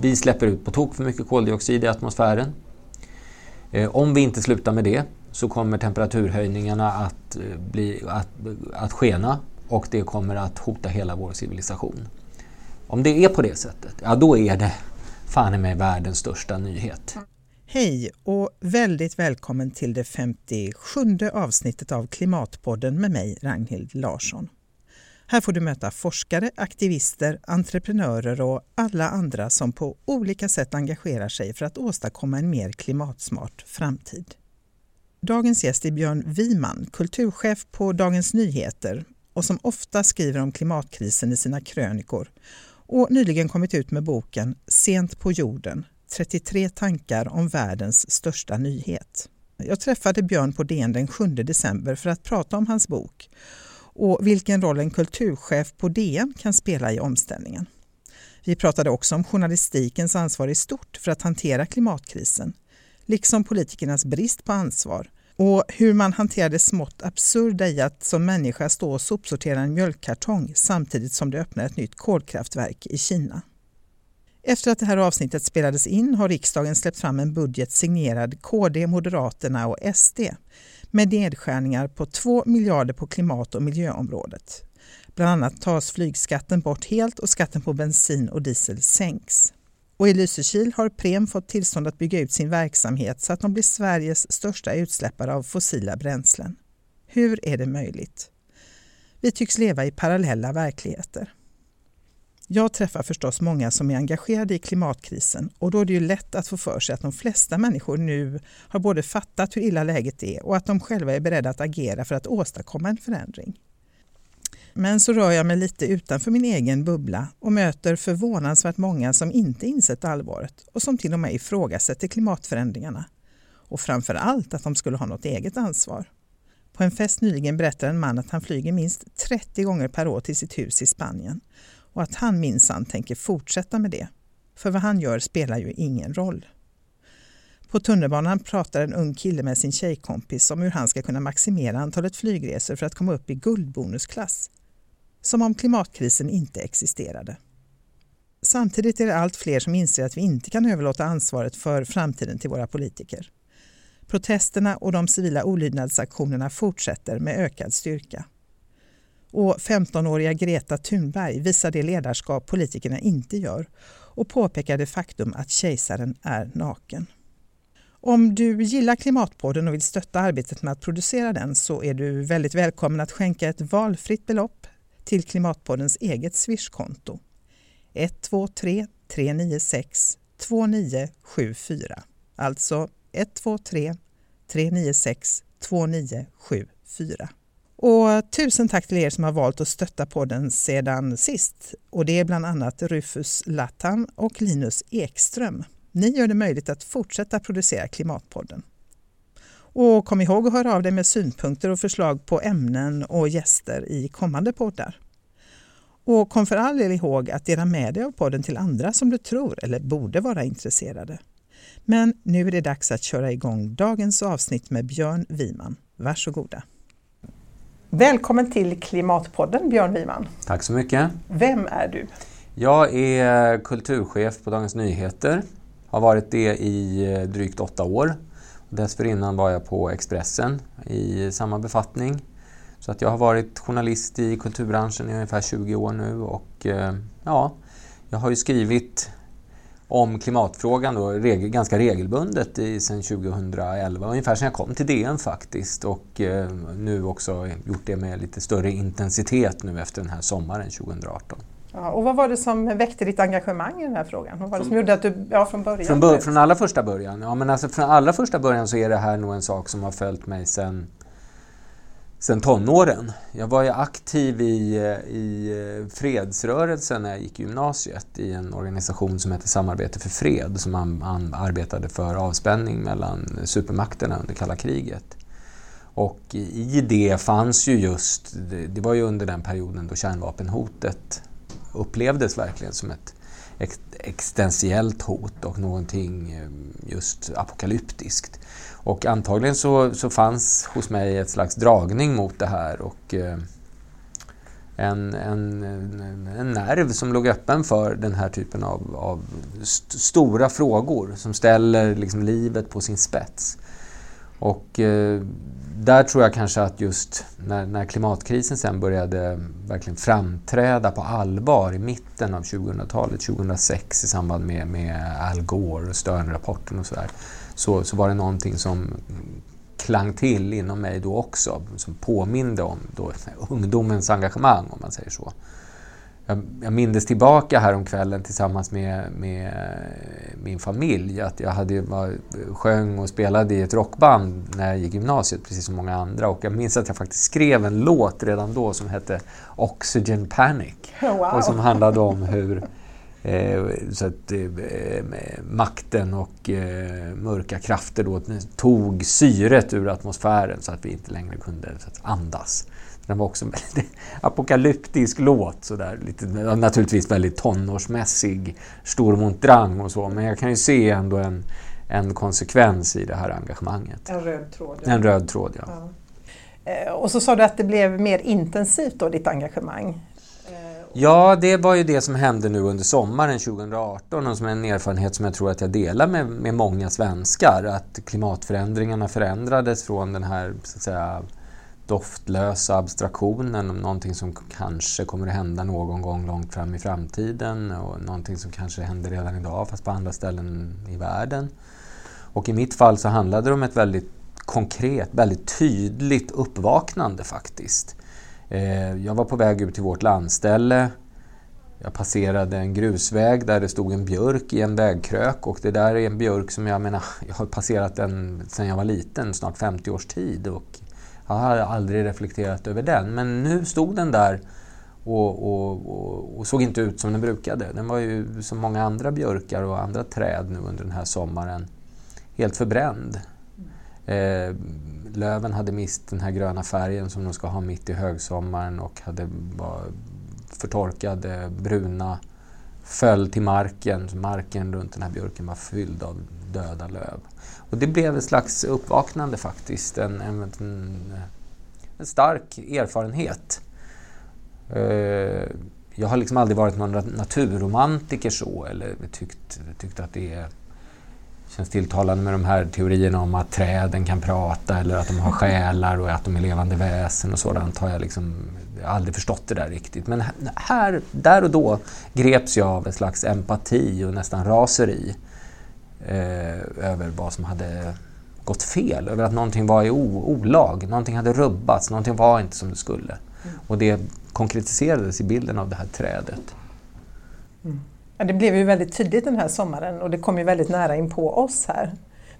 vi släpper ut på tok för mycket koldioxid i atmosfären. Eh, om vi inte slutar med det så kommer temperaturhöjningarna att, eh, bli, att, att skena och det kommer att hota hela vår civilisation. Om det är på det sättet, ja då är det fan mig världens största nyhet. Hej och väldigt välkommen till det 57 avsnittet av Klimatpodden med mig Ragnhild Larsson. Här får du möta forskare, aktivister, entreprenörer och alla andra som på olika sätt engagerar sig för att åstadkomma en mer klimatsmart framtid. Dagens gäst är Björn Wiman, kulturchef på Dagens Nyheter och som ofta skriver om klimatkrisen i sina krönikor och nyligen kommit ut med boken Sent på jorden 33 tankar om världens största nyhet. Jag träffade Björn på DN den 7 december för att prata om hans bok och vilken roll en kulturchef på DN kan spela i omställningen. Vi pratade också om journalistikens ansvar i stort för att hantera klimatkrisen, liksom politikernas brist på ansvar och hur man hanterar det smått absurda i att som människa stå och sopsortera en mjölkkartong samtidigt som det öppnar ett nytt kolkraftverk i Kina. Efter att det här avsnittet spelades in har riksdagen släppt fram en budget signerad KD, Moderaterna och SD med nedskärningar på 2 miljarder på klimat och miljöområdet. Bland annat tas flygskatten bort helt och skatten på bensin och diesel sänks. Och i Lysekil har Prem fått tillstånd att bygga ut sin verksamhet så att de blir Sveriges största utsläppare av fossila bränslen. Hur är det möjligt? Vi tycks leva i parallella verkligheter. Jag träffar förstås många som är engagerade i klimatkrisen och då är det ju lätt att få för sig att de flesta människor nu har både fattat hur illa läget är och att de själva är beredda att agera för att åstadkomma en förändring. Men så rör jag mig lite utanför min egen bubbla och möter förvånansvärt många som inte insett allvaret och som till och med ifrågasätter klimatförändringarna. Och framför allt att de skulle ha något eget ansvar. På en fest nyligen berättar en man att han flyger minst 30 gånger per år till sitt hus i Spanien och att han minsann tänker fortsätta med det. För vad han gör spelar ju ingen roll. På tunnelbanan pratar en ung kille med sin tjejkompis om hur han ska kunna maximera antalet flygresor för att komma upp i guldbonusklass. Som om klimatkrisen inte existerade. Samtidigt är det allt fler som inser att vi inte kan överlåta ansvaret för framtiden till våra politiker. Protesterna och de civila olydnadsaktionerna fortsätter med ökad styrka. Och 15-åriga Greta Thunberg visar det ledarskap politikerna inte gör och påpekar det faktum att kejsaren är naken. Om du gillar Klimatpodden och vill stötta arbetet med att producera den så är du väldigt välkommen att skänka ett valfritt belopp till Klimatpoddens eget Swish-konto. 123 396 2974. Alltså 123 396 2974. Och tusen tack till er som har valt att stötta podden sedan sist. Och det är bland annat Rufus Lattan och Linus Ekström. Ni gör det möjligt att fortsätta producera Klimatpodden. Och kom ihåg att höra av dig med synpunkter och förslag på ämnen och gäster i kommande poddar. Och kom för all del ihåg att dela med dig av podden till andra som du tror eller borde vara intresserade. Men nu är det dags att köra igång dagens avsnitt med Björn Wiman. Varsågoda! Välkommen till Klimatpodden Björn Wiman. Tack så mycket. Vem är du? Jag är kulturchef på Dagens Nyheter. Har varit det i drygt åtta år. Dessförinnan var jag på Expressen i samma befattning. Så att jag har varit journalist i kulturbranschen i ungefär 20 år nu och eh, ja, jag har ju skrivit om klimatfrågan då, regel, ganska regelbundet i, sedan 2011, ungefär sedan jag kom till DN faktiskt och eh, nu också gjort det med lite större intensitet nu efter den här sommaren 2018. Ja, och vad var det som väckte ditt engagemang i den här frågan? Vad var det som gjorde att du, ja från början? Från, bör, från allra första början? Ja men alltså från allra första början så är det här nog en sak som har följt mig sedan sen tonåren. Jag var ju aktiv i, eh, i eh, fredsrörelsen när jag gick i gymnasiet i en organisation som hette Samarbete för fred som an, an, arbetade för avspänning mellan supermakterna under kalla kriget. Och i det fanns ju just, det, var ju under den perioden då kärnvapenhotet upplevdes verkligen som ett existentiellt hot och någonting eh, just apokalyptiskt. Och antagligen så, så fanns hos mig ett slags dragning mot det här och eh, en, en, en, nerv som låg öppen för den här typen av, av st stora frågor som ställer liksom livet på sin spets. Och eh, där tror jag kanske att just när, när, klimatkrisen sen började verkligen framträda på allvar i mitten av 2000-talet, 2006 i samband med, med Al Gore och Stern-rapporten och sådär, så, så var det någonting som klang till inom mig då också, som påminde om då, ungdomens engagemang om man säger så. Jag, jag mindes tillbaka här om kvällen tillsammans med, med min familj att jag hade, var, sjöng och spelade i ett rockband när jag gick gymnasiet, precis som många andra. Och jag minns att jag faktiskt skrev en låt redan då som hette Oxygen Panic. Wow. Och som handlade om hur Eh, så att eh, makten och eh, mörka krafter då tog syret ur atmosfären så att vi inte längre kunde att, andas. Den var också en väldigt apokalyptisk låt, så där, lite, naturligtvis väldigt tonårsmässig, Stormont Drang och så, men jag kan ju se ändå en, en konsekvens i det här engagemanget. En röd tråd. Ja. En röd tråd, ja. ja. Eh, och så sa du att det blev mer intensivt då, ditt engagemang. Ja, det var ju det som hände nu under sommaren 2018 och som är en erfarenhet som jag tror att jag delar med, med många svenskar. Att klimatförändringarna förändrades från den här så att säga, doftlösa abstraktionen om någonting som kanske kommer att hända någon gång långt fram i framtiden och någonting som kanske händer redan idag fast på andra ställen i världen. Och i mitt fall så handlade det om ett väldigt konkret, väldigt tydligt uppvaknande faktiskt. Eh, jag var på väg ut till vårt landställe. Jag passerade en grusväg där det stod en björk i en vägkrök och det där är en björk som jag menar, jag har passerat den sedan jag var liten, snart 50 års tid och jag har aldrig reflekterat över den. Men nu stod den där och, och, och, och, såg inte ut som den brukade. Den var ju som många andra björkar och andra träd nu under den här sommaren helt förbränd. Eh, löven hade mist den här gröna färgen som de ska ha mitt i högsommaren och hade var förtorkade, bruna, föll till marken. Marken runt den här björken var fylld av döda löv. Och det blev ett slags uppvaknande faktiskt, en, en, en stark erfarenhet. Eh, jag har liksom aldrig varit någon naturromantiker så, eller tyckt, tyckt att det är känns tilltalande med de här teorierna om att träden kan prata eller att de har själar och att de är levande väsen och sådant har jag liksom aldrig förstått det där riktigt. Men här, där och då greps jag av en slags empati och nästan raseri eh, över vad som hade gått fel, över att någonting var i olag, någonting hade rubbats, någonting var inte som det skulle. Mm. Och det konkretiserades i bilden av det här trädet. Mm. Ja, det blev ju väldigt tydligt den här sommaren och det kom ju väldigt nära in på oss här.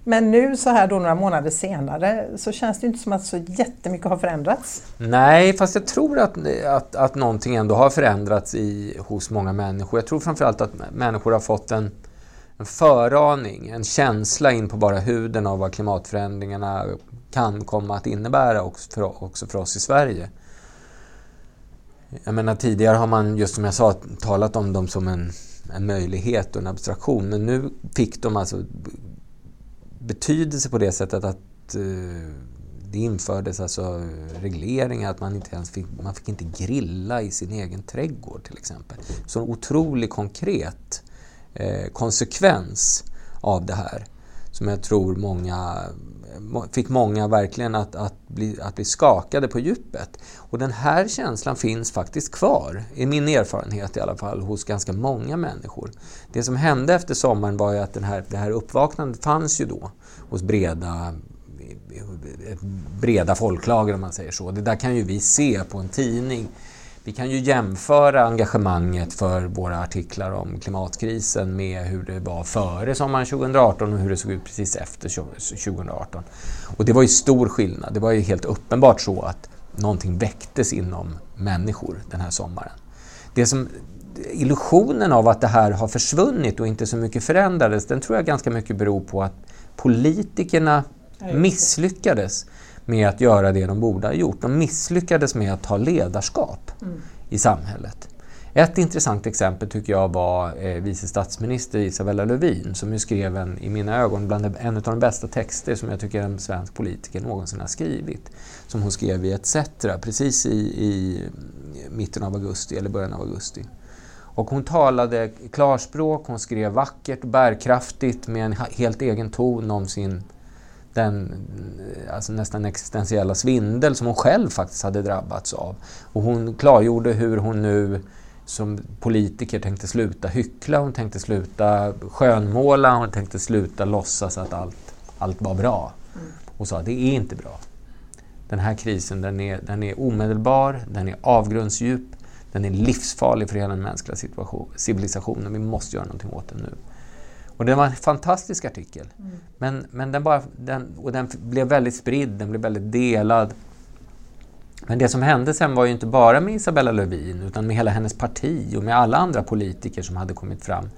Men nu så här då några månader senare så känns det inte som att så jättemycket har förändrats. Nej, fast jag tror att, att, att någonting ändå har förändrats i, hos många människor. Jag tror framförallt att människor har fått en, en föraning, en känsla in på bara huden av vad klimatförändringarna kan komma att innebära också för, också för oss i Sverige. Jag menar tidigare har man, just som jag sa, talat om dem som en en möjlighet och en abstraktion. Men nu fick de alltså betydelse på det sättet att eh, det infördes alltså regleringar att man inte ens fick, man fick inte grilla i sin egen trädgård till exempel. Så en otroligt konkret eh, konsekvens av det här som jag tror många fick många verkligen att, att, bli, att bli skakade på djupet. Och den här känslan finns faktiskt kvar, i min erfarenhet i alla fall, hos ganska många människor. Det som hände efter sommaren var ju att den här, det här uppvaknandet fanns ju då hos breda breda folklager om man säger så. Det där kan ju vi se på en tidning vi kan ju jämföra engagemanget för våra artiklar om klimatkrisen med hur det var före sommaren 2018 och hur det såg ut precis efter 2018. Och det var ju stor skillnad. Det var ju helt uppenbart så att någonting väcktes inom människor den här sommaren. Det som, illusionen av att det här har försvunnit och inte så mycket förändrades, den tror jag ganska mycket beror på att politikerna misslyckades med att göra det de borde ha gjort. De misslyckades med att ta ledarskap mm. i samhället. Ett intressant exempel tycker jag var eh, vice statsminister Isabella Lövin som ju skrev en, i mina ögon, bland en av de bästa texter som jag tycker en svensk politiker någonsin har skrivit. Som hon skrev i ETC precis i, i mitten av augusti eller början av augusti. Och hon talade klarspråk, hon skrev vackert och bärkraftigt med en helt egen ton om sin den alltså nästan existentiella svindel som hon själv faktiskt hade drabbats av. Och hon klargjorde hur hon nu som politiker tänkte sluta hyckla, hon tänkte sluta skönmåla, hon tänkte sluta låtsas att allt, allt var bra. Mm. Och sa att det är inte bra. Den här krisen den är, den är omedelbar, den är avgrundsdjup, den är livsfarlig för hela den mänskliga civilisationen. Vi måste göra någonting åt den nu. Och det var en fantastisk artikel. Mm. Men, men den, bara, den, och den blev väldigt spridd, den blev väldigt delad. Men det som hände sen var ju inte bara med Isabella Lövin utan med hela hennes parti och med alla andra politiker som hade kommit fram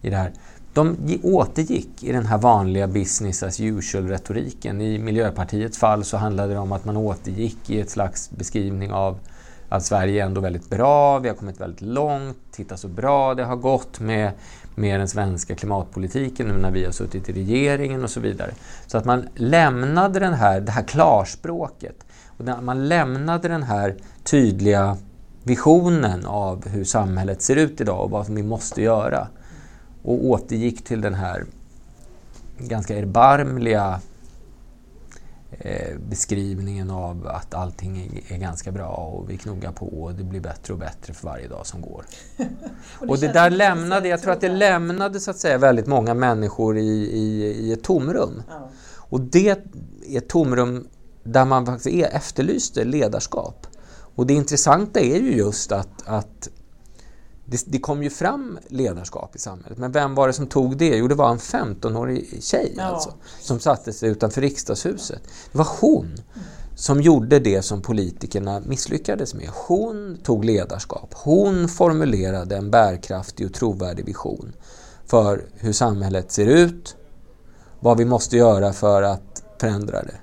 i det här. De återgick i den här vanliga business as usual-retoriken. I Miljöpartiets fall så handlade det om att man återgick i ett slags beskrivning av att Sverige är ändå väldigt bra, vi har kommit väldigt långt, titta så bra det har gått med, med den svenska klimatpolitiken nu när vi har suttit i regeringen och så vidare. Så att man lämnade den här, det här klarspråket och man lämnade den här tydliga visionen av hur samhället ser ut idag och vad vi måste göra och återgick till den här ganska erbarmliga eh, beskrivningen av att allting är, är, ganska bra och vi knoggar på och det blir bättre och bättre för varje dag som går. och, det, och det där lämnade, jag tror att det lämnade så att säga väldigt många människor i, i, i ett tomrum. Ja. Och det är ett tomrum där man faktiskt efterlyste ledarskap. Och det intressanta är ju just att, att det, det, kom ju fram ledarskap i samhället. Men vem var det som tog det? Jo, det var en 15-årig tjej ja. alltså, som satte sig utanför riksdagshuset. Det var hon som gjorde det som politikerna misslyckades med. Hon tog ledarskap. Hon formulerade en bärkraftig och trovärdig vision för hur samhället ser ut, vad vi måste göra för att förändra det.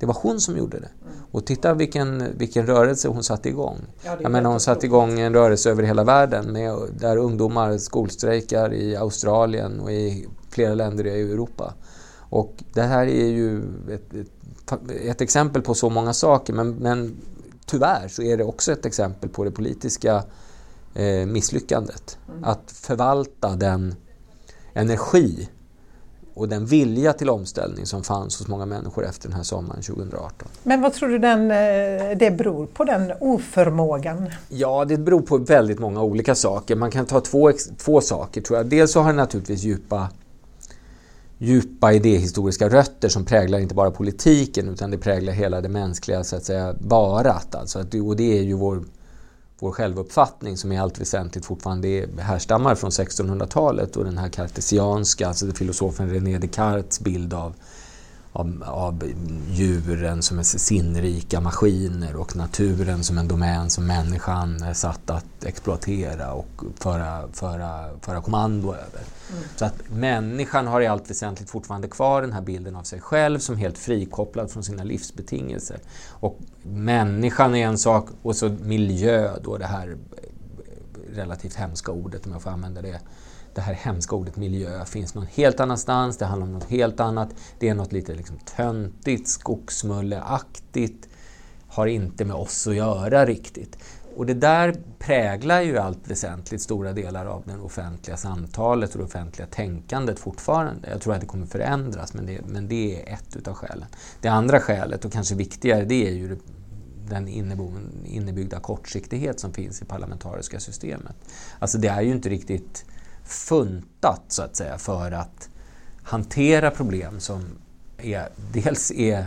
Det var hon som gjorde det. Och titta vilken, vilken rörelse hon satte igång. Ja, Jag menar, hon satte igång en rörelse över hela världen med, där ungdomar skolstrejkar i Australien och i flera länder i Europa. Och det här är ju ett, ett, ett exempel på så många saker men, men, tyvärr så är det också ett exempel på det politiska eh, misslyckandet. Mm. Att förvalta den energi och den vilja till omställning som fanns hos många människor efter den här sommaren 2018. Men vad tror du den, eh, det beror på, den oförmågan? Ja, det beror på väldigt många olika saker. Man kan ta två, två saker tror jag. Dels så har det naturligtvis djupa, djupa idéhistoriska rötter som präglar inte bara politiken utan det präglar hela det mänskliga så att säga, varat. Alltså, och det är ju vår vår självuppfattning som i allt väsentligt fortfarande härstammar från 1600-talet och den här kartesianska, alltså filosofen René Descartes bild av av, av djuren som är sinnrika maskiner och naturen som en domän som människan är satt att exploatera och föra, föra, föra kommando över. Mm. Så att människan har i allt väsentligt fortfarande kvar den här bilden av sig själv som helt frikopplad från sina livsbetingelser. Och människan är en sak och så miljö då det här relativt hemska ordet om jag får använda det det här hemska ordet miljö finns någon helt annanstans, det handlar om något helt annat. Det är något lite liksom töntigt, skogsmulleaktigt, har inte med oss att göra riktigt. Och det där präglar ju allt väsentligt stora delar av det offentliga samtalet och det offentliga tänkandet fortfarande. Jag tror att det kommer förändras, men det, men det är ett utav skälen. Det andra skälet, och kanske viktigare, det är ju den innebyggda kortsiktighet som finns i parlamentariska systemet. Alltså det är ju inte riktigt funtat så att säga för att hantera problem som är, dels är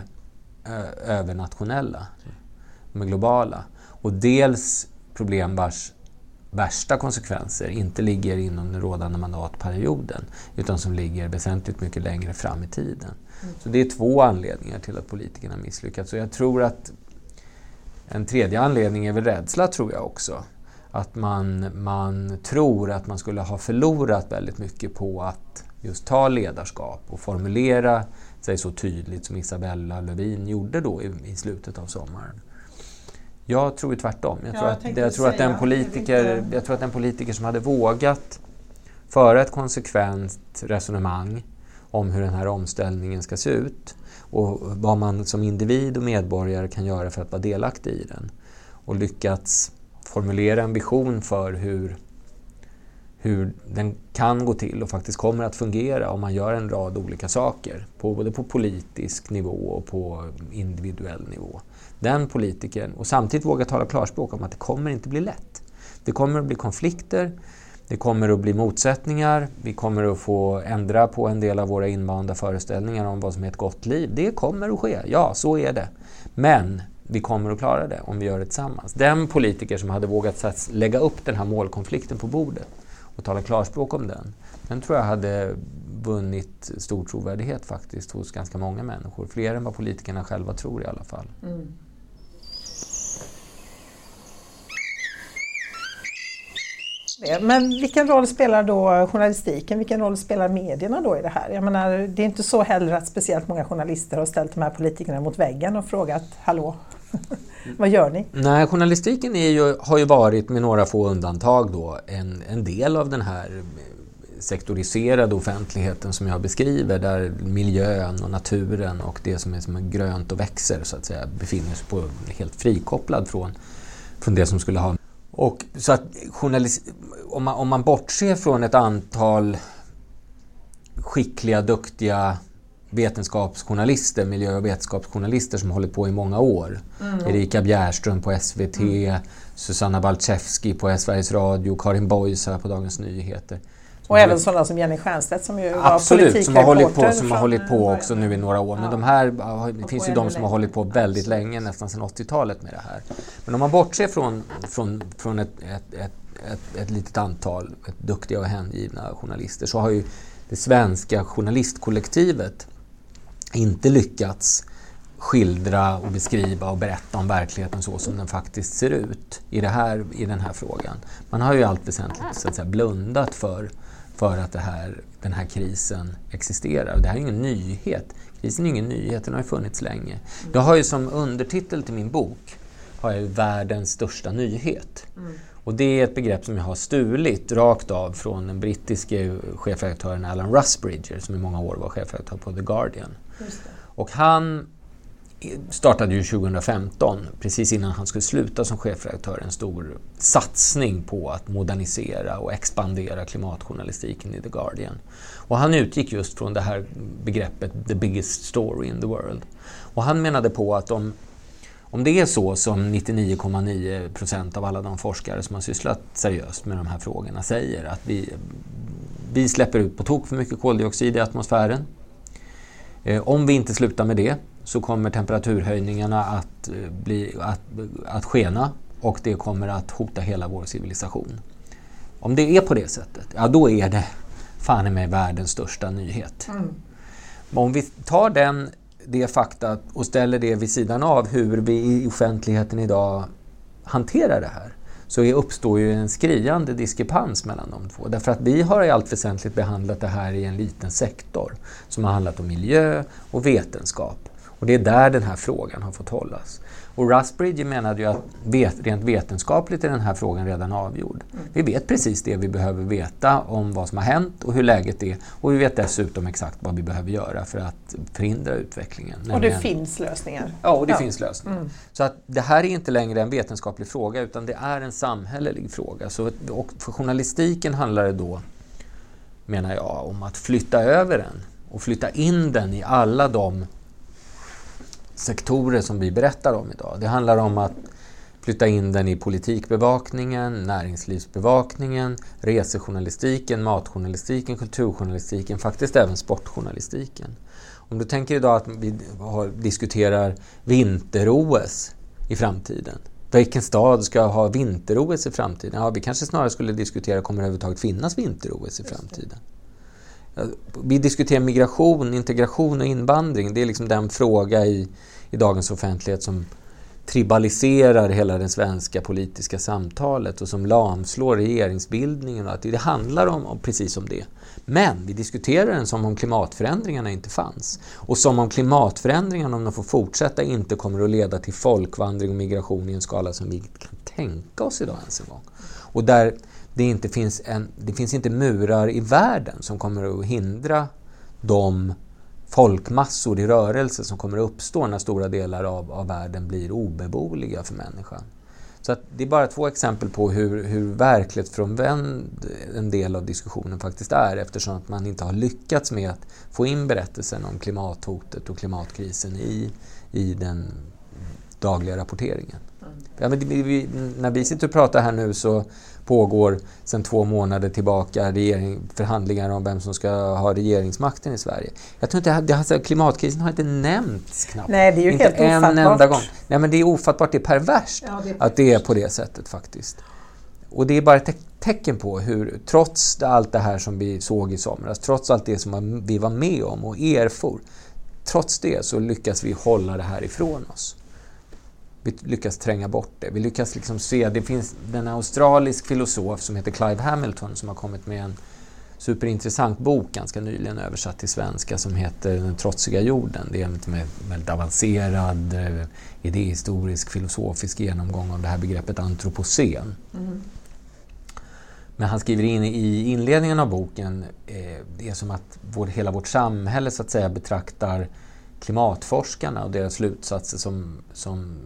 övernationella, de är globala, och dels problem vars värsta konsekvenser inte ligger inom den rådande mandatperioden utan som ligger väsentligt mycket längre fram i tiden. Mm. Så det är två anledningar till att politikerna misslyckats. Och jag tror att en tredje anledning är väl rädsla, tror jag också att man, man tror att man skulle ha förlorat väldigt mycket på att just ta ledarskap och formulera sig så tydligt som Isabella Lövin gjorde då i, i slutet av sommaren. Jag tror tvärtom. Jag, Ja, tror, att, jag, tror att den politiker, jag tror att den politiker som hade vågat föra ett konsekvent resonemang om hur den här omställningen ska se ut och vad man som individ och medborgare kan göra för att vara delaktig i den och lyckats formulera en vision för hur, hur den kan gå till och faktiskt kommer att fungera om man gör en rad olika saker, på, både på politisk nivå och på individuell nivå. Den politikern, och samtidigt våga tala klarspråk om att det kommer inte bli lätt. Det kommer att bli konflikter, det kommer att bli motsättningar, vi kommer att få ändra på en del av våra invanda föreställningar om vad som är ett gott liv. Det kommer att ske, ja så är det. Men vi kommer att klara det om vi gör det tillsammans. Den politiker som hade vågat lägga upp den här målkonflikten på bordet och tala klarspråk om den, den tror jag hade vunnit stor trovärdighet faktiskt hos ganska många människor. Fler än vad politikerna själva tror i alla fall. det. Men vilken roll spelar då journalistiken, vilken roll spelar medierna då i det här? Jag menar, det är inte så heller att speciellt många journalister har ställt de här politikerna mot väggen och frågat ”Hallå, vad gör ni?” Nej, journalistiken är ju, har ju varit, med några få undantag, då, en, en del av den här sektoriserade offentligheten som jag beskriver, där miljön och naturen och det som är som är grönt och växer så att säga befinner sig på helt frikopplad från, från det som skulle ha... Och så att journalist, om, man, om man bortser från ett antal skickliga, duktiga vetenskapsjournalister, miljö och vetenskapsjournalister som hållit på i många år. Erika Bjärström på SVT, Susanna Balczewski på Sveriges Radio, Karin Boys här på Dagens Nyheter. Och även sådana som Jenny Stiernstedt som ju var Absolut, som har hållit på, politikreporter som har hållit på också nu i några år. Men Ja. de här, det finns ju de som har hållit på väldigt länge, nästan sedan 80-talet med det här. Men om man bortser från, från, från ett, ett, ett, ett, ett litet antal ett duktiga och hängivna journalister så har ju det svenska journalistkollektivet inte lyckats skildra och beskriva och berätta om verkligheten så som den faktiskt ser ut i, det här, i den här frågan. Man har ju allt väsentligt så att säga, blundat för, för att här, den här krisen existerar. Det här är ingen nyhet. Krisen är ingen nyhet, den har ju funnits länge. Jag har ju som undertitel till min bok har jag världens största nyhet. Och det är ett begrepp som jag har stulit rakt av från den brittiske chefredaktören Alan Rusbridger som i många år var chefredaktör på The Guardian. Och han startade ju 2015, precis innan han skulle sluta som chefredaktör, en stor satsning på att modernisera och expandera klimatjournalistiken i The Guardian. Och han utgick just från det här begreppet “the biggest story in the world”. Och han menade på att om, om det är så som 99,9 procent av alla de forskare som har sysslat seriöst med de här frågorna säger, att vi, vi släpper ut på tok för mycket koldioxid i atmosfären. Eh, om vi inte slutar med det så kommer temperaturhöjningarna att, eh, bli, att, att skena och det kommer att hota hela vår civilisation. Om det är på det sättet, ja då är det fan i mig världens största nyhet. Men Om vi tar den, det fakta och ställer det vid sidan av hur vi i offentligheten idag hanterar det här så uppstår ju en skriande diskrepans mellan de två. Därför att vi har i allt väsentligt behandlat det här i en liten sektor som har handlat om miljö och vetenskap. Och det är där den här frågan har fått hållas. Och Rusbridge menade ju att vet, rent vetenskapligt är den här frågan redan avgjord. Vi vet precis det vi behöver veta om vad som har hänt och hur läget är. Och vi vet dessutom exakt vad vi behöver göra för att förhindra utvecklingen. Och det finns lösningar. Ja, och det Ja. finns lösningar. Mm. Så att det här är inte längre en vetenskaplig fråga utan det är en samhällelig fråga. Så, och för journalistiken handlar det då, menar jag, om att flytta över den och flytta in den i alla de sektorer som vi berättar om idag. Det handlar om att flytta in den i politikbevakningen, näringslivsbevakningen, resejournalistiken, matjournalistiken, kulturjournalistiken, faktiskt även sportjournalistiken. Om du tänker idag att vi har, diskuterar vinter-OS i framtiden. Vilken stad ska ha vinter-OS i framtiden? Ja, vi kanske snarare skulle diskutera, kommer det överhuvudtaget finnas vinter-OS i framtiden? Vi diskuterar migration, integration och invandring. Det är liksom den fråga i, i dagens offentlighet som tribaliserar hela det svenska politiska samtalet och som lamslår regeringsbildningen. Och att det handlar om, om, precis om det. Men vi diskuterar den som om klimatförändringarna inte fanns. Och som om klimatförändringarna, om de får fortsätta, inte kommer att leda till folkvandring och migration i en skala som vi kan tänka oss idag ens en gång. Och där det inte finns, en, det finns inte murar i världen som kommer att hindra de folkmassor i rörelse som kommer att uppstå när stora delar av, av världen blir obeboeliga för människan. Så det är bara två exempel på hur, hur verklighetsfrånvänd en del av diskussionen faktiskt är eftersom att man inte har lyckats med att få in berättelsen om klimathotet och klimatkrisen i, i den dagliga rapporteringen. Mm. Ja, vi, när vi sitter och pratar här nu så pågår sedan två månader tillbaka regering, förhandlingar om vem som ska ha regeringsmakten i Sverige. Jag tror inte, det, alltså, klimatkrisen har inte nämnts knappt. Nej, det är ju inte helt en ofattbart. enda gång. Nej, men det är ofattbart, det är perverst ja, det är att det är på det sättet faktiskt. Och det är bara ett te tecken på hur, trots allt det här som vi såg i somras, trots allt det som vi var med om och erfor, trots det så lyckas vi hålla det här ifrån oss. Vi lyckas tränga bort det. Vi lyckas liksom se, det finns en australisk filosof som heter Clive Hamilton som har kommit med en superintressant bok ganska nyligen översatt till svenska som heter Den trotsiga jorden. Det är en väldigt avancerad eh, idéhistorisk filosofisk genomgång av det här begreppet antropocen. Mm. Men han skriver in i inledningen av boken, eh, det är som att vår, hela vårt samhälle så att säga betraktar klimatforskarna och deras slutsatser som, som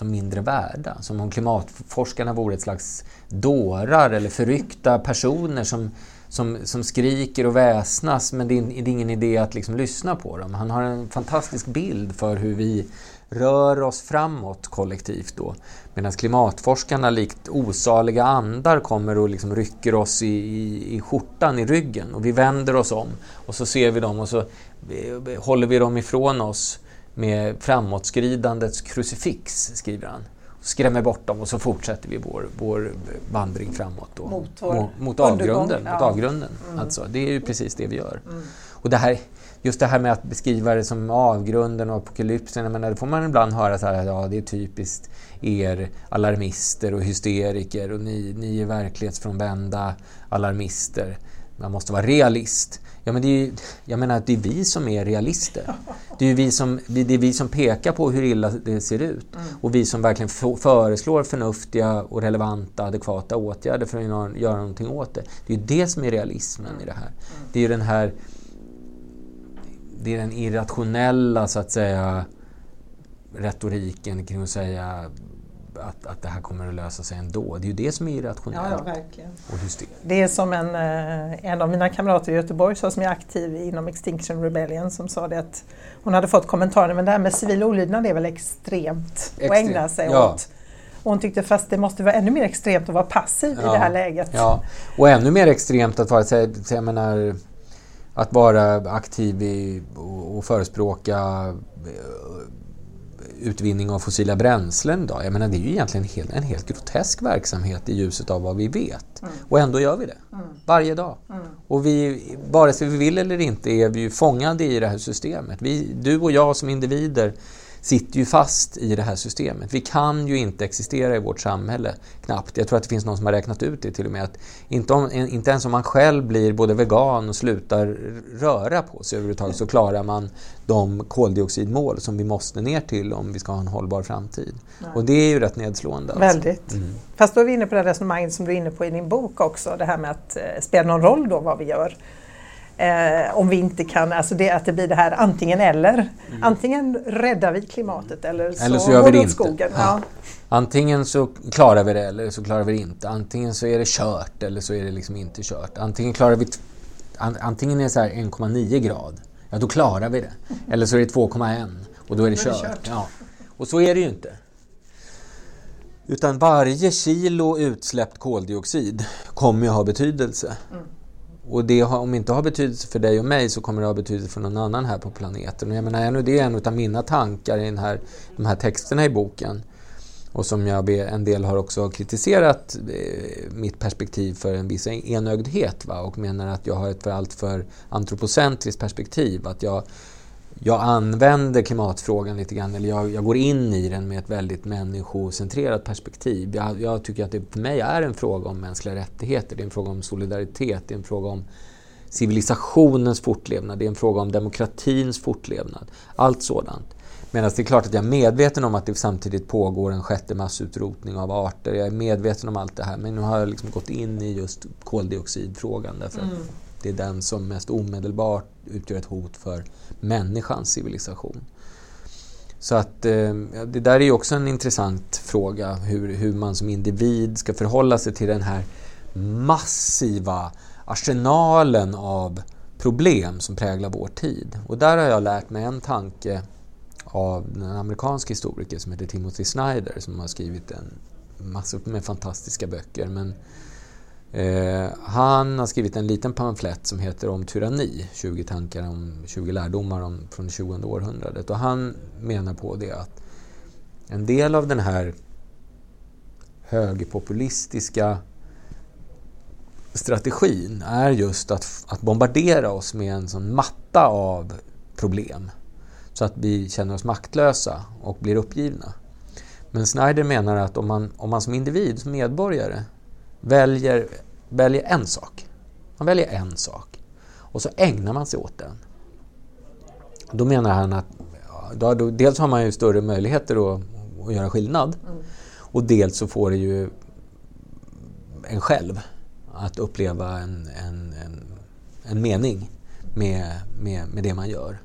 som mindre värda. Som om klimatforskarna vore ett slags dårar eller förryckta personer som, som, som skriker och väsnas men det är, det är ingen idé att liksom lyssna på dem. Han har en fantastisk bild för hur vi rör oss framåt kollektivt då. Medan klimatforskarna likt osaliga andar kommer och liksom rycker oss i, i, i skjortan, i ryggen och vi vänder oss om och så ser vi dem och så eh, håller vi dem ifrån oss med framåtskridandets krucifix, skriver han. Skrämmer bort dem och så fortsätter vi vår, vår vandring framåt. Då. Mot, vår mot, avgrunden. Ja. Mot avgrunden. Mm. Alltså, det är ju precis det vi gör. Mm. Och det här, just det här med att beskriva det som avgrunden och apokalypsen, menar, det får man ibland höra så här, ja det är typiskt er alarmister och hysteriker och ni, ni är verklighetsfrånvända alarmister. Man måste vara realist. Ja, men det är ju, jag menar att det är vi som är realister. Det är, vi som, det är vi som pekar på hur illa det ser ut mm. och vi som verkligen föreslår förnuftiga och relevanta, adekvata åtgärder för att göra någonting åt det. Det är ju det som är realismen i det här. Mm. Det är ju den här det är den irrationella, så att säga, retoriken kring att säga att, att det här kommer att lösa sig ändå. Det är ju det som är irrationellt ja, ja, hysteriskt. Det är som en, eh, en av mina kamrater i Göteborg som är aktiv inom Extinction Rebellion som sa det att hon hade fått kommentarer men det här med civil olydnad är väl extremt Extrem. att ägna sig ja. åt. Och hon tyckte fast det måste vara ännu mer extremt att vara passiv ja. i det här läget. Ja, och ännu mer extremt att vara, jag menar, att vara aktiv i, och, och förespråka utvinning av fossila bränslen idag. Jag menar, det är ju egentligen en helt, en helt grotesk verksamhet i ljuset av vad vi vet. Mm. Och ändå gör vi det. Mm. Varje dag. Mm. Och vi, vare sig vi vill eller inte, är vi ju fångade i det här systemet. Vi, du och jag som individer sitter ju fast i det här systemet. Vi kan ju inte existera i vårt samhälle, knappt. Jag tror att det finns någon som har räknat ut det till och med. Att inte, om, inte ens om man själv blir både vegan och slutar röra på sig överhuvudtaget så klarar man de koldioxidmål som vi måste ner till om vi ska ha en hållbar framtid. Nej. Och det är ju rätt nedslående. Alltså. Väldigt. Mm. Fast då är vi inne på det resonemanget som du är inne på i din bok också, det här med att eh, spela någon roll då vad vi gör. Eh, om vi inte kan, alltså det, att det blir det här antingen eller. Mm. Antingen räddar vi klimatet eller så, eller så gör vi det inte. skogen. Ja. Ja. Antingen så klarar vi det eller så klarar vi det inte. Antingen så är det kört eller så är det liksom inte kört. Antingen klarar vi antingen är det 1,9 grad, ja då klarar vi det. Eller så är det 2,1 och då är det kört. kört. Ja. Och så är det ju inte. Utan varje kilo utsläppt koldioxid kommer ju ha betydelse. Mm. Och det, om det inte har betydelse för dig och mig så kommer det ha betydelse för någon annan här på planeten. Och jag menar, det är en av mina tankar i den här, de här texterna i boken. Och som jag en del har också kritiserat eh, mitt perspektiv för en viss enögdhet va? och menar att jag har ett för allt för antropocentriskt perspektiv. Att jag, jag använder klimatfrågan lite grann, eller jag, jag, går in i den med ett väldigt människocentrerat perspektiv. Jag, jag, tycker att det för mig är en fråga om mänskliga rättigheter, det är en fråga om solidaritet, det är en fråga om civilisationens fortlevnad, det är en fråga om demokratins fortlevnad. Allt sådant. Medan det är klart att jag är medveten om att det samtidigt pågår en sjätte massutrotning av arter. Jag är medveten om allt det här men nu har jag liksom gått in i just koldioxidfrågan därför mm det är den som mest omedelbart utgör ett hot för människans civilisation. Så att eh, det där är ju också en intressant fråga hur, hur man som individ ska förhålla sig till den här massiva arsenalen av problem som präglar vår tid. Och där har jag lärt mig en tanke av en amerikansk historiker som heter Timothy Snyder som har skrivit en massor med fantastiska böcker. Men eh, han har skrivit en liten pamflett som heter Om tyranni, 20 tankar om 20 lärdomar om, från det 20 århundradet. Och han menar på det att en del av den här högerpopulistiska strategin är just att, att bombardera oss med en sån matta av problem så att vi känner oss maktlösa och blir uppgivna. Men Snyder menar att om man, om man som individ, som medborgare, väljer, väljer en sak, man väljer en sak och så ägnar man sig åt den. Då menar han att då, då, dels har man ju större möjligheter att, att göra skillnad mm. och dels så får det ju en själv att uppleva en, en, en, en mening med, med, med det man gör.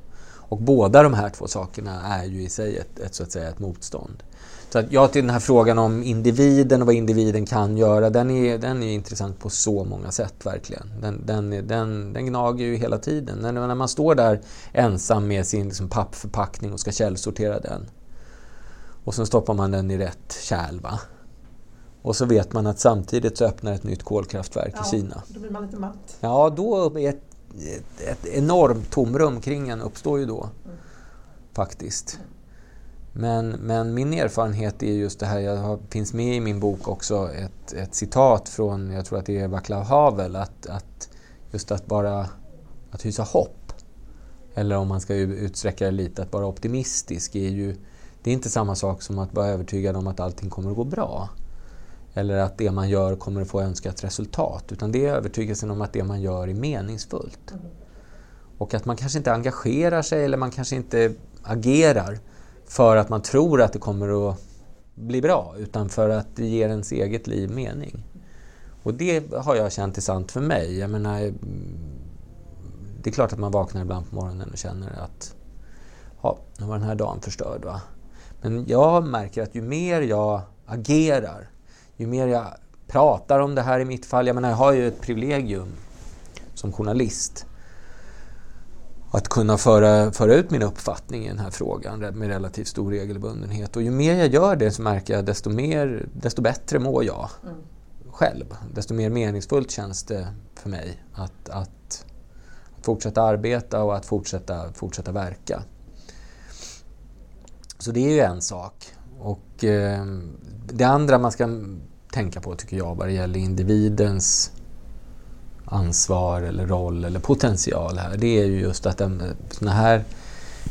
Och båda de här två sakerna är ju i sig ett, ett så att säga ett motstånd. Så att jag till den här frågan om individen och vad individen kan göra, den är, den är intressant på så många sätt verkligen. Den, den, den, den gnager ju hela tiden. När, när man står där ensam med sin liksom, pappförpackning och ska källsortera den och så stoppar man den i rätt kärl. Va? Och så vet man att samtidigt så öppnar ett nytt kolkraftverk ja, i Kina. Då blir man lite matt. Ja, då är ett ett, ett enormt tomrum kring en uppstår ju då. Mm. Faktiskt. Men, men min erfarenhet är just det här, jag har, finns med i min bok också ett, ett citat från, jag tror att det är Václav Havel, att, att just att bara att hysa hopp, eller om man ska utsträcka det lite, att vara optimistisk är ju, det är inte samma sak som att vara övertygad om att allting kommer att gå bra eller att det man gör kommer att få önskat resultat. Utan det är övertygelsen om att det man gör är meningsfullt. Mm. Och att man kanske inte engagerar sig eller man kanske inte agerar för att man tror att det kommer att bli bra utan för att det ger ens eget liv mening. Och det har jag känt är sant för mig. Jag menar, det är klart att man vaknar ibland på morgonen och känner att ja, nu var den här dagen förstörd. Va? Men jag märker att ju mer jag agerar ju mer jag pratar om det här i mitt fall, jag menar jag har ju ett privilegium som journalist att kunna föra, föra ut min uppfattning i den här frågan med relativt stor regelbundenhet. Och ju mer jag gör det så märker jag desto, mer, desto bättre mår jag mm. själv. Desto mer meningsfullt känns det för mig att, att, att fortsätta arbeta och att fortsätta, fortsätta verka. Så det är ju en sak. Och eh, det andra man ska tänka på tycker jag vad det gäller individens ansvar eller roll eller potential här, det är ju just att en sån här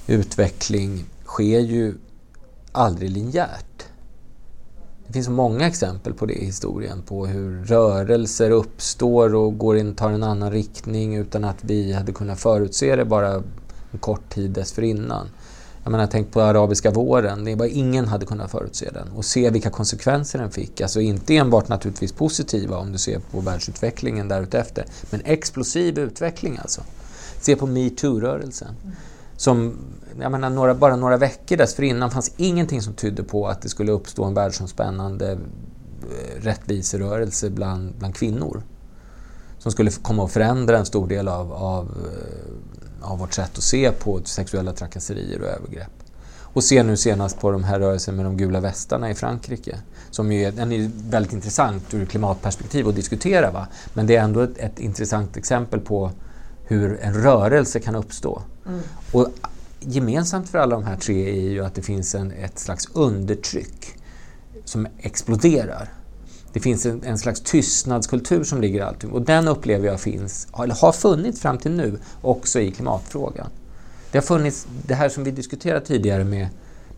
utveckling sker ju aldrig linjärt. Det finns många exempel på det i historien, på hur rörelser uppstår och går in, tar en annan riktning utan att vi hade kunnat förutse det bara en kort tid dessförinnan. Jag menar, tänk på arabiska våren. Det var ingen hade kunnat förutse den. Och se vilka konsekvenser den fick. Alltså inte enbart naturligtvis positiva om du ser på världsutvecklingen därutefter. Men explosiv utveckling alltså. Se på metoo-rörelsen. Som, jag menar, några, bara några veckor dessförinnan fanns ingenting som tydde på att det skulle uppstå en världsomspännande eh, rättviserörelse bland, bland kvinnor. Som skulle komma att förändra en stor del av, av eh, av vårt sätt att se på sexuella trakasserier och övergrepp. Och se nu senast på de här rörelserna med de gula västarna i Frankrike. Som ju är, den är väldigt intressant ur klimatperspektiv att diskutera. Va? Men det är ändå ett, ett intressant exempel på hur en rörelse kan uppstå. Mm. Och gemensamt för alla de här tre är ju att det finns en, ett slags undertryck som exploderar. Det finns en, en, slags tystnadskultur som ligger i allting och den upplever jag finns, eller har funnits fram till nu, också i klimatfrågan. Det har funnits det här som vi diskuterade tidigare med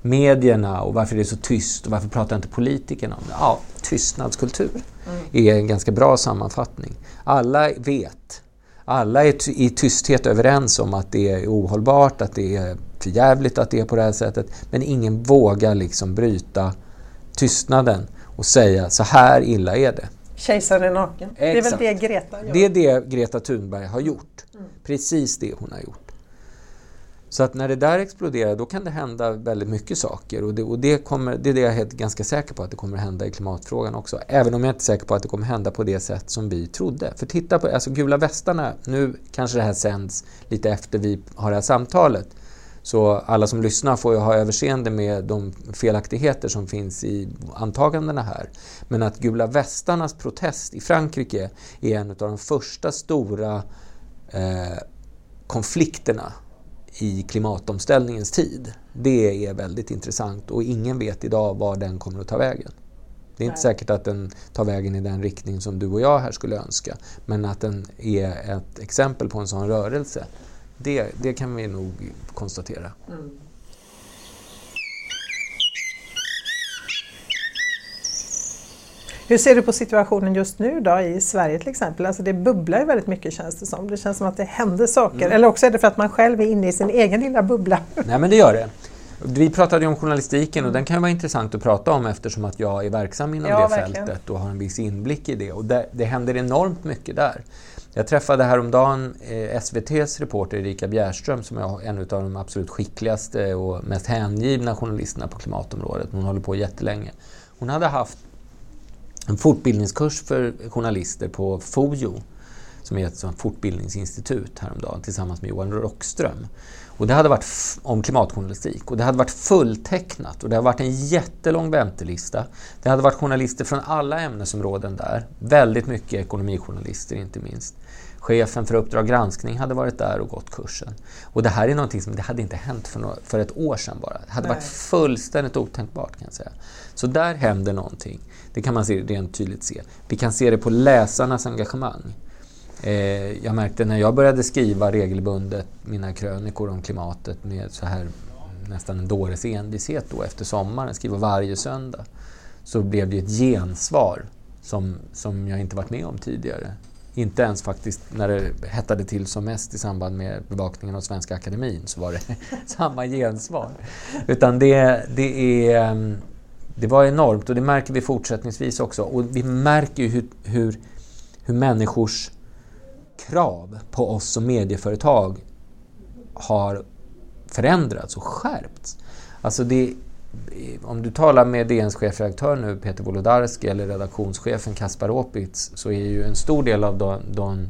medierna och varför det är så tyst och varför pratar inte politikerna om det? Ja, tystnadskultur mm. är en ganska bra sammanfattning. Alla vet, alla är i tysthet överens om att det är ohållbart, att det är förjävligt att det är på det här sättet, men ingen vågar liksom bryta tystnaden och säga så här illa är det. Kejsaren är naken. Exakt. Det är väl det Greta gör? Det är det Greta Thunberg har gjort. Mm. Precis det hon har gjort. Så att när det där exploderar då kan det hända väldigt mycket saker och det, och det, kommer, det är det jag är ganska säker på att det kommer hända i klimatfrågan också. Även om jag inte är säker på att det kommer hända på det sätt som vi trodde. För titta på alltså gula västarna, nu kanske det här sänds lite efter vi har det här samtalet. Så alla som lyssnar får ju ha överseende med de felaktigheter som finns i antagandena här. Men att gula västarnas protest i Frankrike är en av de första stora eh, konflikterna i klimatomställningens tid. Det är väldigt intressant och ingen vet idag var den kommer att ta vägen. Det är inte säkert att den tar vägen i den riktning som du och jag här skulle önska, men att den är ett exempel på en sån rörelse, det, det kan vi nog konstatera. Mm. Hur ser du på situationen just nu då i Sverige till exempel? Alltså det bubblar ju väldigt mycket känns det som. Det känns som att det händer saker. Mm. Eller också är det för att man själv är inne i sin egen lilla bubbla. Nej men det gör det. Vi pratade ju om journalistiken och den kan vara intressant att prata om eftersom att jag är verksam inom ja, det verkligen. fältet och har en viss inblick i det. Och det, det händer enormt mycket där. Jag träffade häromdagen eh, SVTs reporter Erika Bjärström som är en av de absolut skickligaste och mest hängivna journalisterna på klimatområdet. Hon håller på jättelänge. Hon hade haft en fortbildningskurs för journalister på FOJO som är ett sånt fortbildningsinstitut häromdagen tillsammans med Johan Rockström. Och det hade varit om klimatjournalistik och det hade varit fulltecknat och det hade varit en jättelång väntelista. Det hade varit journalister från alla ämnesområden där, väldigt mycket ekonomijournalister inte minst. Chefen för Uppdrag granskning hade varit där och gått kursen. Och det här är någonting som det hade inte hänt för, några, för ett år sedan bara. Det hade Nej. varit fullständigt otänkbart kan jag säga. Så där händer någonting. Det kan man se, rent tydligt se. Vi kan se det på läsarnas engagemang. Eh, jag märkte när jag började skriva regelbundet mina krönikor om klimatet med så här nästan en dåres envishet då efter sommaren, skriva varje söndag, så blev det ett gensvar som, som jag inte varit med om tidigare. Inte ens faktiskt när det hettade till som mest i samband med bevakningen av Svenska Akademin så var det samma gensvar. Utan det, det, är, ehm, det var enormt och det märker vi fortsättningsvis också. Och vi märker ju hur, hur, hur människors krav på oss som medieföretag har förändrats och skärpts. Alltså det, om du talar med DNs chefredaktör nu, Peter Wolodarski, eller redaktionschefen Kaspar Opitz, så är ju en stor del av de, de,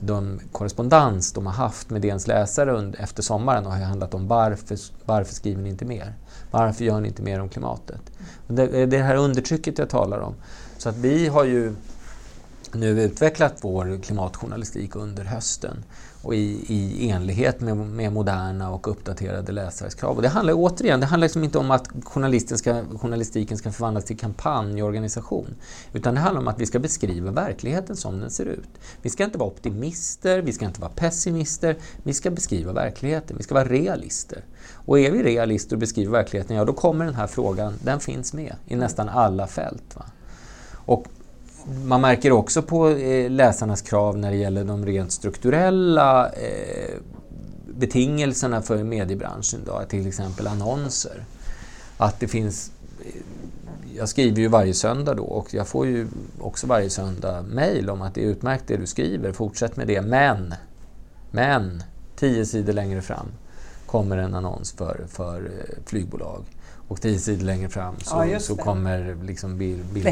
de korrespondens de har haft med DNs läsare under, efter sommaren har ju handlat om varför, varför skriver ni inte mer? Varför gör ni inte mer om klimatet? Det är det här undertrycket jag talar om. Så att vi har ju nu utvecklat vår klimatjournalistik under hösten och i, i enlighet med, med, moderna och uppdaterade läsares krav. Och det handlar återigen, det handlar liksom inte om att journalisten ska, journalistiken ska förvandlas till kampanjorganisation. Utan det handlar om att vi ska beskriva verkligheten som den ser ut. Vi ska inte vara optimister, vi ska inte vara pessimister, vi ska beskriva verkligheten, vi ska vara realister. Och är vi realister och beskriver verkligheten, ja då kommer den här frågan, den finns med i nästan alla fält. Va? Och man märker också på eh, läsarnas krav när det gäller de rent strukturella eh, betingelserna för mediebranschen, då, till exempel annonser. Att det finns eh, jag skriver ju varje söndag då och jag får ju också varje söndag mejl om att det är utmärkt det du skriver, fortsätt med det. Men, men, tio sidor längre fram kommer en annons för, för flygbolag. Och tio sidor längre fram så, ja, så kommer liksom bil, bil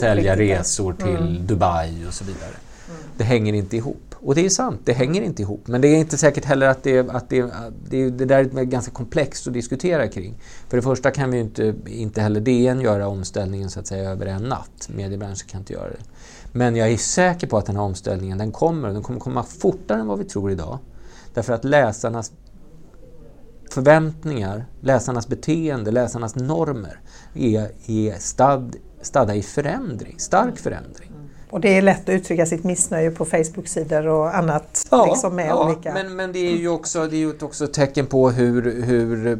sälja resor till mm. Dubai och så vidare. Mm. Det hänger inte ihop. Och det är sant, det hänger inte ihop. Men det är inte säkert heller att det, att det, det, det där är ganska komplext att diskutera kring. För det första kan vi inte, inte heller DN göra omställningen så att säga över en natt. Mediebranschen kan inte göra det. Men jag är säker på att den här omställningen den kommer. Den kommer komma fortare än vad vi tror idag. Därför att läsarnas förväntningar, läsarnas beteende, läsarnas normer är, är stad, stadda i förändring, stark förändring. Och det är lätt att uttrycka sitt missnöje på Facebook-sidor och annat. Ja, liksom med ja olika... men, men det är ju också, det är också ett tecken på hur, hur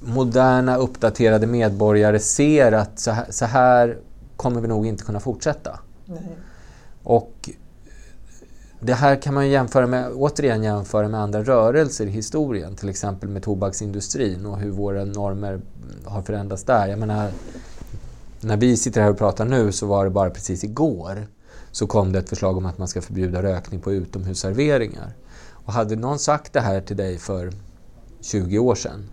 moderna uppdaterade medborgare ser att så här, så här kommer vi nog inte kunna fortsätta. Nej. Och det här kan man jämföra med, återigen jämföra med andra rörelser i historien, till exempel med tobaksindustrin och hur våra normer har förändrats där. Jag menar, när vi sitter här och pratar nu så var det bara precis igår så kom det ett förslag om att man ska förbjuda rökning på utomhusserveringar. Och hade någon sagt det här till dig för 20 år sedan,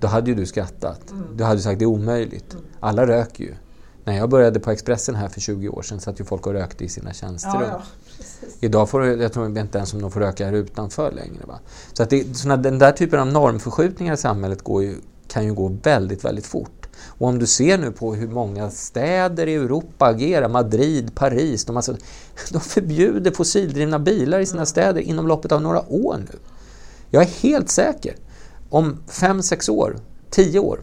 då hade ju du skrattat. Mm. Du hade sagt det är omöjligt. Mm. Alla röker ju. När jag började på Expressen här för 20 år sedan satt ju folk och rökte i sina tjänsterum. Ja, ja. Idag får du, jag tror inte ens om de får röka här utanför längre. Va? Så att det, såna, den där typen av normförskjutningar i samhället går ju, kan ju gå väldigt, väldigt fort. Och om du ser nu på hur många städer i Europa agerar, Madrid, Paris, de, alltså, de förbjuder fossildrivna bilar i sina städer inom loppet av några år nu. Jag är helt säker, om fem, sex år, tio år,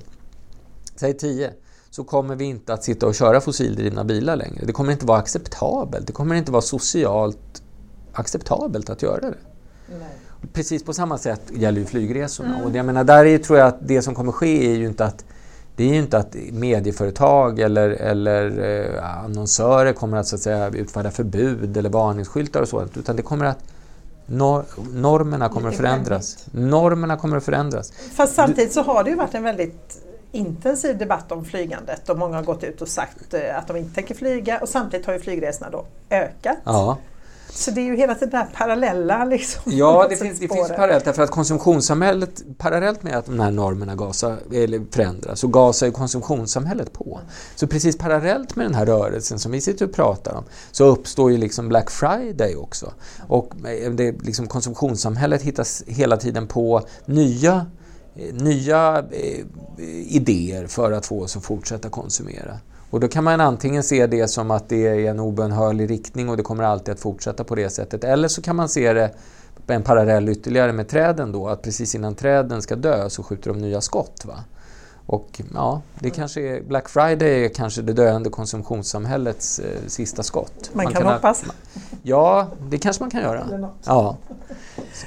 säg tio, så kommer vi inte att sitta och köra fossildrivna bilar längre. Det kommer inte vara acceptabelt. Det kommer inte vara socialt acceptabelt att göra det. Nej. Precis på samma sätt gäller ju flygresorna. Mm. Och jag menar, där är, tror jag att det som kommer ske är ju inte att det är ju inte att medieföretag eller, eller eh, annonsörer kommer att, så att säga, utfärda förbud eller varningsskyltar och sådant, utan det kommer att nor normerna kommer att förändras. Normerna kommer att förändras. Fast samtidigt så har det ju varit en väldigt intensiv debatt om flygandet och många har gått ut och sagt eh, att de inte tänker flyga och samtidigt har ju flygresorna då ökat. Ja. Så det är ju hela tiden det här parallella liksom. Ja, det finns, det finns parallellt därför att konsumtionssamhället, parallellt med att de här normerna gasa, eller förändras, så gasar ju konsumtionssamhället på. Så precis parallellt med den här rörelsen som vi sitter och pratar om så uppstår ju liksom Black Friday också. Och det, liksom konsumtionssamhället hittas hela tiden på nya nya eh, idéer för att få oss att fortsätta konsumera. Och då kan man antingen se det som att det är en obönhörlig riktning och det kommer alltid att fortsätta på det sättet. Eller så kan man se det en parallell ytterligare med träden då, att precis innan träden ska dö så skjuter de nya skott. Va? Och ja, det kanske är, Black Friday är kanske det döende konsumtionssamhällets eh, sista skott. Man, man kan, kan hoppas. Ha, ja, det kanske man kan göra. Ja.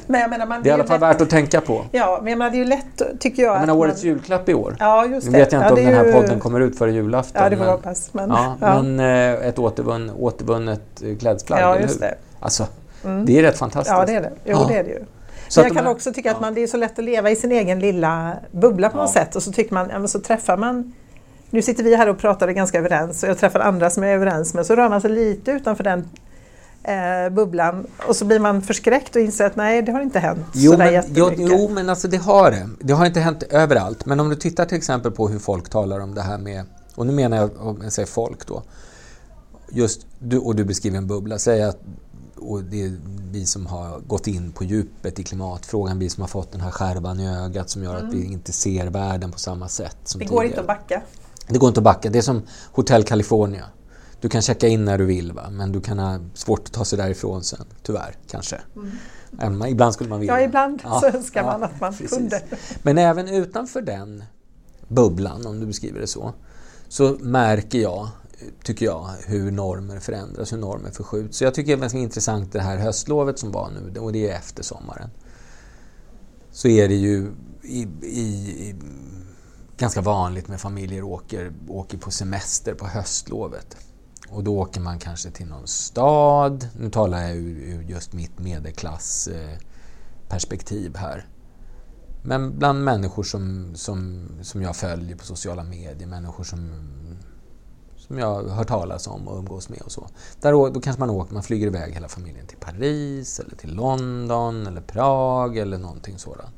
Men jag menar, man, det är i alla fall lätt, värt att tänka på. Ja, men jag menar, det är ju lätt tycker jag. Jag menar årets man, julklapp i år. Ja, just det. Nu vet jag inte ja, om den här podden kommer ut före julafton. Ja, det får men, hoppas. Men, ja, ja. men eh, ett återvunn, återvunnet eh, klädesplagg, ja, just det. Alltså, mm. det är rätt fantastiskt. Ja, det är det. Jo, ja. det är det ju. Så jag kan här, också tycka ja. att man, det är så lätt att leva i sin egen lilla bubbla på ja. något sätt och så tycker man, så träffar man nu sitter vi här och pratar och är ganska överens och jag träffar andra som jag är överens med så rör man sig lite utanför den eh, bubblan och så blir man förskräckt och inser att nej, det har inte hänt jo, sådär men, jättemycket. Jo, jo, men alltså det har det. Det har inte hänt överallt. Men om du tittar till exempel på hur folk talar om det här med, och nu menar jag, om jag säger folk då, just du, och du beskriver en bubbla, säg att och det är vi som har gått in på djupet i klimatfrågan, vi som har fått den här skärvan i ögat som gör mm. att vi inte ser världen på samma sätt. Det går tidigare. inte att backa. Det går inte att backa. Det är som Hotel California. Du kan checka in när du vill, va? men du kan ha svårt att ta sig därifrån sen, tyvärr kanske. Mm. Ibland skulle man vilja. Ja, ibland ja, så önskar man att man precis. kunde. Men även utanför den bubblan, om du beskriver det så, så märker jag, tycker jag, hur normer förändras, hur normer förskjuts. Så jag tycker det är ganska intressant det här höstlovet som var nu, och det är efter sommaren. Så är det ju i, i, ganska vanligt med familjer åker, åker på semester på höstlovet. Och då åker man kanske till någon stad. Nu talar jag ur, just mitt medelklassperspektiv här. Men bland människor som, som, som jag följer på sociala medier, människor som, som jag hör talas om och umgås med och så. Där, då kanske man åker, man flyger iväg hela familjen till Paris eller till London eller Prag eller någonting sådant.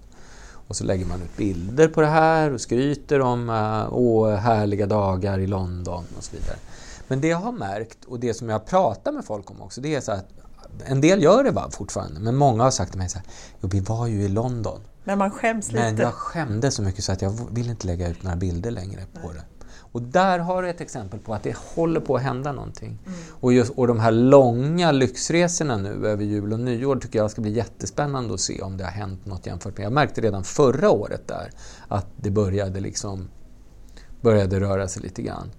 Och så lägger man ut bilder på det här och skryter om åh, härliga dagar i London och så vidare. Men det jag har märkt och det som jag pratar med folk om också, det är så att en del gör det fortfarande, men många har sagt till mig så här, jo vi var ju i London. Men man skäms lite. Men jag skämdes så mycket så att jag vill inte lägga ut några bilder längre på Nej. det. Och där har du ett exempel på att det håller på att hända någonting. Mm. Och, just, och de här långa lyxresorna nu över jul och nyår tycker jag ska bli jättespännande att se om det har hänt något jämfört med... Jag märkte redan förra året där att det började liksom började röra sig lite grann.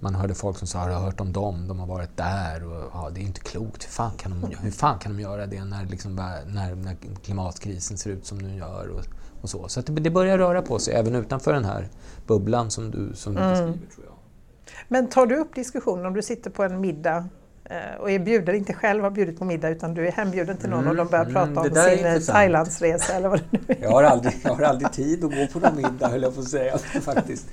man hörde folk som sa har du hört om dem, de har varit där och ja, det är inte klokt. Hur fan kan de, hur fan kan de göra det när, liksom, när, när klimatkrisen ser ut som den gör? Och, och så så det, det, börjar röra på sig även utanför den här bubblan som du, som du mm. beskriver. Tror jag. Men tar du upp diskussionen om du sitter på en middag Eh, och är bjuden, inte själv har bjudit på middag utan du är hembjuden till någon mm, och de börjar mm, prata om sin eh, Thailandsresa eller vad det nu är. Jag har, aldrig, jag har aldrig tid att gå på någon middag höll jag på att säga faktiskt.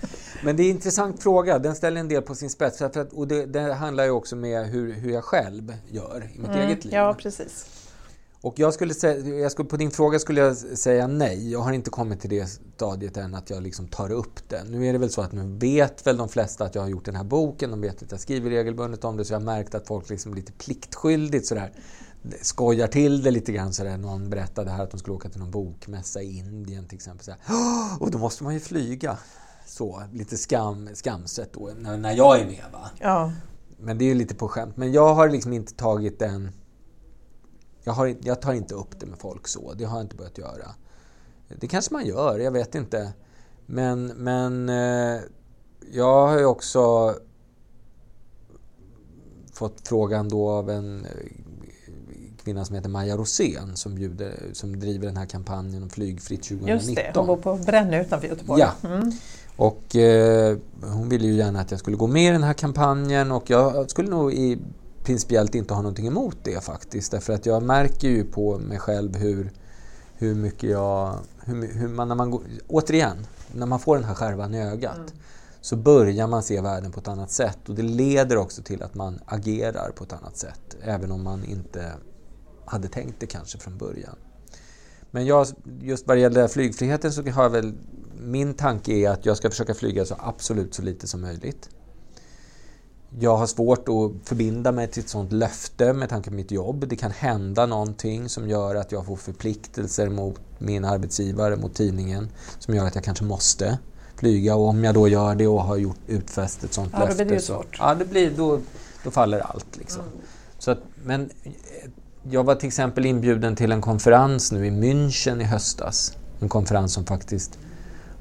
Men det är en intressant fråga, den ställer en del på sin spets. För att, och det, det handlar ju också med hur, hur jag själv gör i mitt mm, eget liv. Ja, precis. Och jag skulle säga, jag skulle, på din fråga skulle jag säga nej. Jag har inte kommit till det stadiet än att jag liksom tar upp det. Nu är det väl så att nu vet väl de flesta att jag har gjort den här boken. De vet att jag skriver regelbundet om det. Så jag har märkt att folk liksom lite pliktskyldigt sådär skojar till det lite grann. Sådär. Någon berättade här att de skulle åka till någon bokmässa i Indien till exempel. Sådär. Och då måste man ju flyga. Så, lite skam, skamset då, när, när jag är med. Va? Ja. Men det är ju lite på skämt. Men jag har liksom inte tagit den jag, har, jag tar inte upp det med folk så, det har jag inte börjat göra. Det kanske man gör, jag vet inte. Men, men eh, jag har ju också fått frågan då av en eh, kvinna som heter Maja Rosén som, bjuder, som driver den här kampanjen om flygfritt 2019. Just det, hon bor på Brännö utanför Göteborg. Ja. Mm. Och eh, hon ville ju gärna att jag skulle gå med i den här kampanjen och jag skulle nog i principiellt inte har någonting emot det faktiskt. Därför att jag märker ju på mig själv hur, hur mycket jag... Hur, hur man, när man går, återigen, när man får den här skärvan i ögat mm. så börjar man se världen på ett annat sätt och det leder också till att man agerar på ett annat sätt. Även om man inte hade tänkt det kanske från början. Men jag, just vad det gäller flygfriheten så har jag väl... Min tanke är att jag ska försöka flyga så absolut så lite som möjligt jag har svårt att förbinda mig till ett sådant löfte med tanke på mitt jobb. Det kan hända någonting som gör att jag får förpliktelser mot min arbetsgivare, mot tidningen, som gör att jag kanske måste flyga. Och om jag då gör det och har gjort utfäst ett sådant ja, löfte då blir det så ja, det blir, då, då faller allt. Liksom. Mm. Så att, men jag var till exempel inbjuden till en konferens nu i München i höstas. En konferens som faktiskt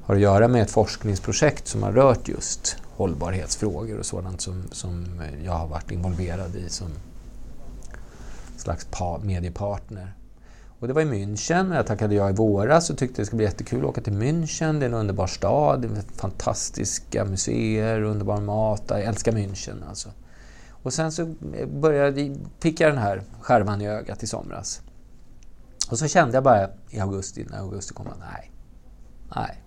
har att göra med ett forskningsprojekt som har rört just hållbarhetsfrågor och sådant som, som jag har varit involverad i som slags mediepartner. Och det var i München jag tackade jag i våras och tyckte det skulle bli jättekul att åka till München. Det är en underbar stad, det är fantastiska museer, underbar mat. Jag älskar München alltså. Och sen så började, fick jag den här skärvan i ögat i somras. Och så kände jag bara i augusti, när augusti kom, nej, nej,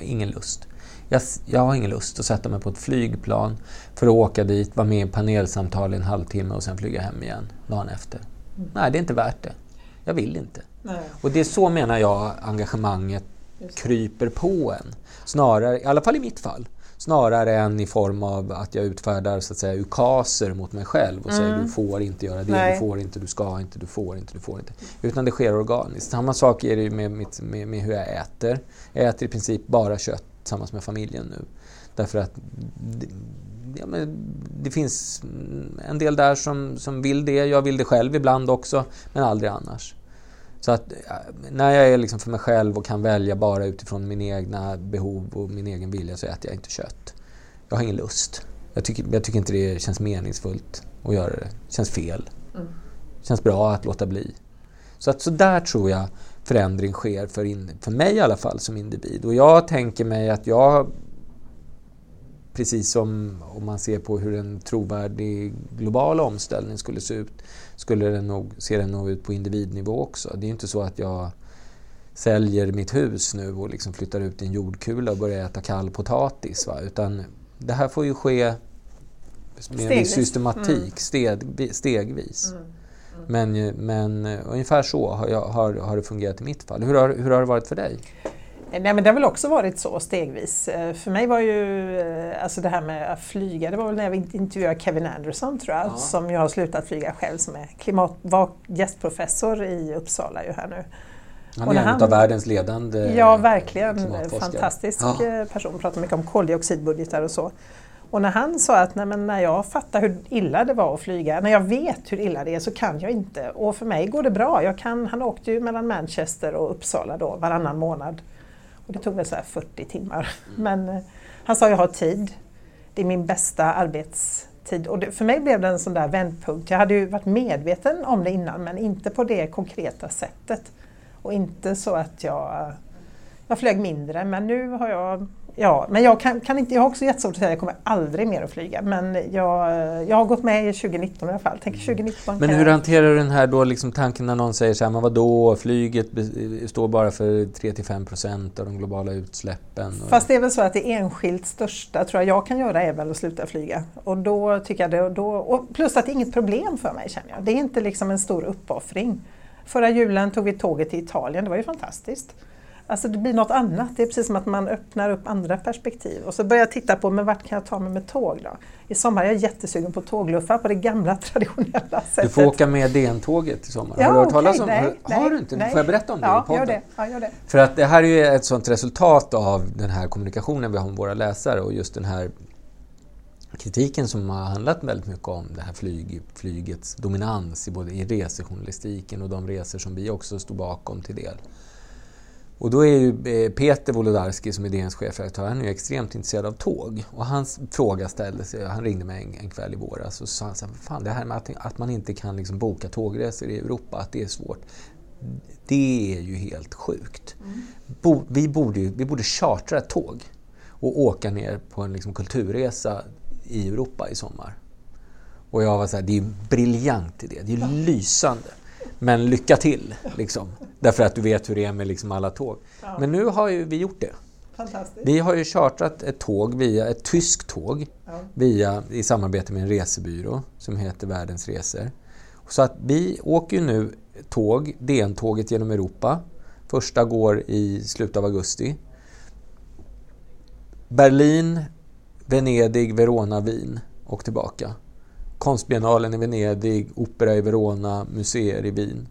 ingen lust. Jag, jag har ingen lust att sätta mig på ett flygplan för att åka dit, vara med i panelsamtal i en halvtimme och sen flyga hem igen dagen efter. Mm. Nej, det är inte värt det. Jag vill inte. Nej. Och det är så menar jag engagemanget kryper på en. Snarare, i alla fall i mitt fall, snarare än i form av att jag utfärdar så att säga ukaser mot mig själv och mm. säger du får inte göra det, Nej. du får inte, du ska inte, du får inte, du får inte. Utan det sker organiskt. Samma sak är det med, mitt, med, med hur jag äter. Jag äter i princip bara kött tillsammans med familjen nu. Därför att ja, det finns en del där som, som vill det. Jag vill det själv ibland också, men aldrig annars. Så att när jag är liksom för mig själv och kan välja bara utifrån mina egna behov och min egen vilja så äter jag inte kött. Jag har ingen lust. Jag tycker, jag tycker inte det känns meningsfullt att göra det. Det känns fel. Mm. Det känns bra att låta bli. Så att så där tror jag förändring sker för, in, för mig i alla fall som individ. Och jag tänker mig att jag, precis som om man ser på hur en trovärdig global omställning skulle se ut, skulle den nog, ser den nog ut på individnivå också. Det är inte så att jag säljer mitt hus nu och liksom flyttar ut i en jordkula och börjar äta kall potatis. Va? Utan det här får ju ske med viss systematik, mm. steg, stegvis. Mm. Men, men eh, ungefär så har, jag, har, har det fungerat i mitt fall. Hur har, hur har det varit för dig? Nej, men det har väl också varit så stegvis. Eh, för mig var ju eh, alltså det här med att flyga, det var väl när jag intervjuade Kevin Anderson tror jag, ja. som jag har slutat flyga själv, som är klimat, var gästprofessor i Uppsala ju här nu. Han är en han, av världens ledande Ja, verkligen. Fantastisk ja. person. Pratar mycket om koldioxidbudgetar och så. Och när han sa att nej, när jag fattar hur illa det var att flyga, när jag vet hur illa det är så kan jag inte. Och för mig går det bra. Jag kan, han åkte ju mellan Manchester och Uppsala då varannan månad. Och det tog väl så 40 timmar. Mm. Men eh, han sa jag har tid. det är min bästa arbetstid. Och det, för mig blev det en sån där vändpunkt. Jag hade ju varit medveten om det innan men inte på det konkreta sättet. Och inte så att jag, jag flög mindre men nu har jag Ja, men jag, kan, kan, inte, jag har också jättesvårt att säga jag kommer aldrig mer att flyga. Men jag, jag har gått med i 2019 i alla fall. Tänker 2019 men hur jag... hanterar du den här då liksom tanken när någon säger så här, men vadå, flyget står bara för 3-5 procent av de globala utsläppen? Fast det är väl så att det enskilt största tror jag jag kan göra är väl att sluta flyga. Och då tycker jag det, då, och plus att det är inget problem för mig känner jag. Det är inte liksom en stor uppoffring. Förra julen tog vi tåget till Italien, det var ju fantastiskt. Alltså det blir något annat. Det är precis som att man öppnar upp andra perspektiv. Och så börjar jag titta på, men vart kan jag ta mig med tåg då? I sommar är jag jättesugen på tågluffar på det gamla traditionella sättet. Du får åka med DN-tåget i sommar. Ja, har du hört okay, talas om nej, har, nej, du inte? Nej. Får jag berätta om det ja, i podden? Gör det. Ja, gör det. För att det här är ju ett sånt resultat av den här kommunikationen vi har med våra läsare och just den här kritiken som har handlat väldigt mycket om det här flyg, flygets dominans i både i resejournalistiken och de resor som vi också stod bakom till del. Och då är ju eh, Peter Wolodarski som är DNs chefredaktör, han är ju extremt intresserad av tåg. Och hans fråga ställdes, han ringde mig en, en kväll i våras och sa han så här, fan det här med att, att man inte kan liksom boka tågresor i Europa, att det är svårt. Det är ju helt sjukt. Mm. Bo, vi, borde, vi borde chartra ett tåg och åka ner på en liksom kulturresa i Europa i sommar. Och jag var så här, det är en briljant idé, det är lysande. Men lycka till, liksom. Därför att du vet hur det är med liksom alla tåg. Ja. Men nu har ju vi gjort det. Vi har ju chartrat ett tåg, via, ett tyskt tåg, ja. via, i samarbete med en resebyrå som heter Världens Resor. Så att vi åker nu tåg, DN-tåget genom Europa. Första går i slutet av augusti. Berlin, Venedig, Verona, Wien och tillbaka. Konstbiennalen i Venedig, opera i Verona, museer i Wien.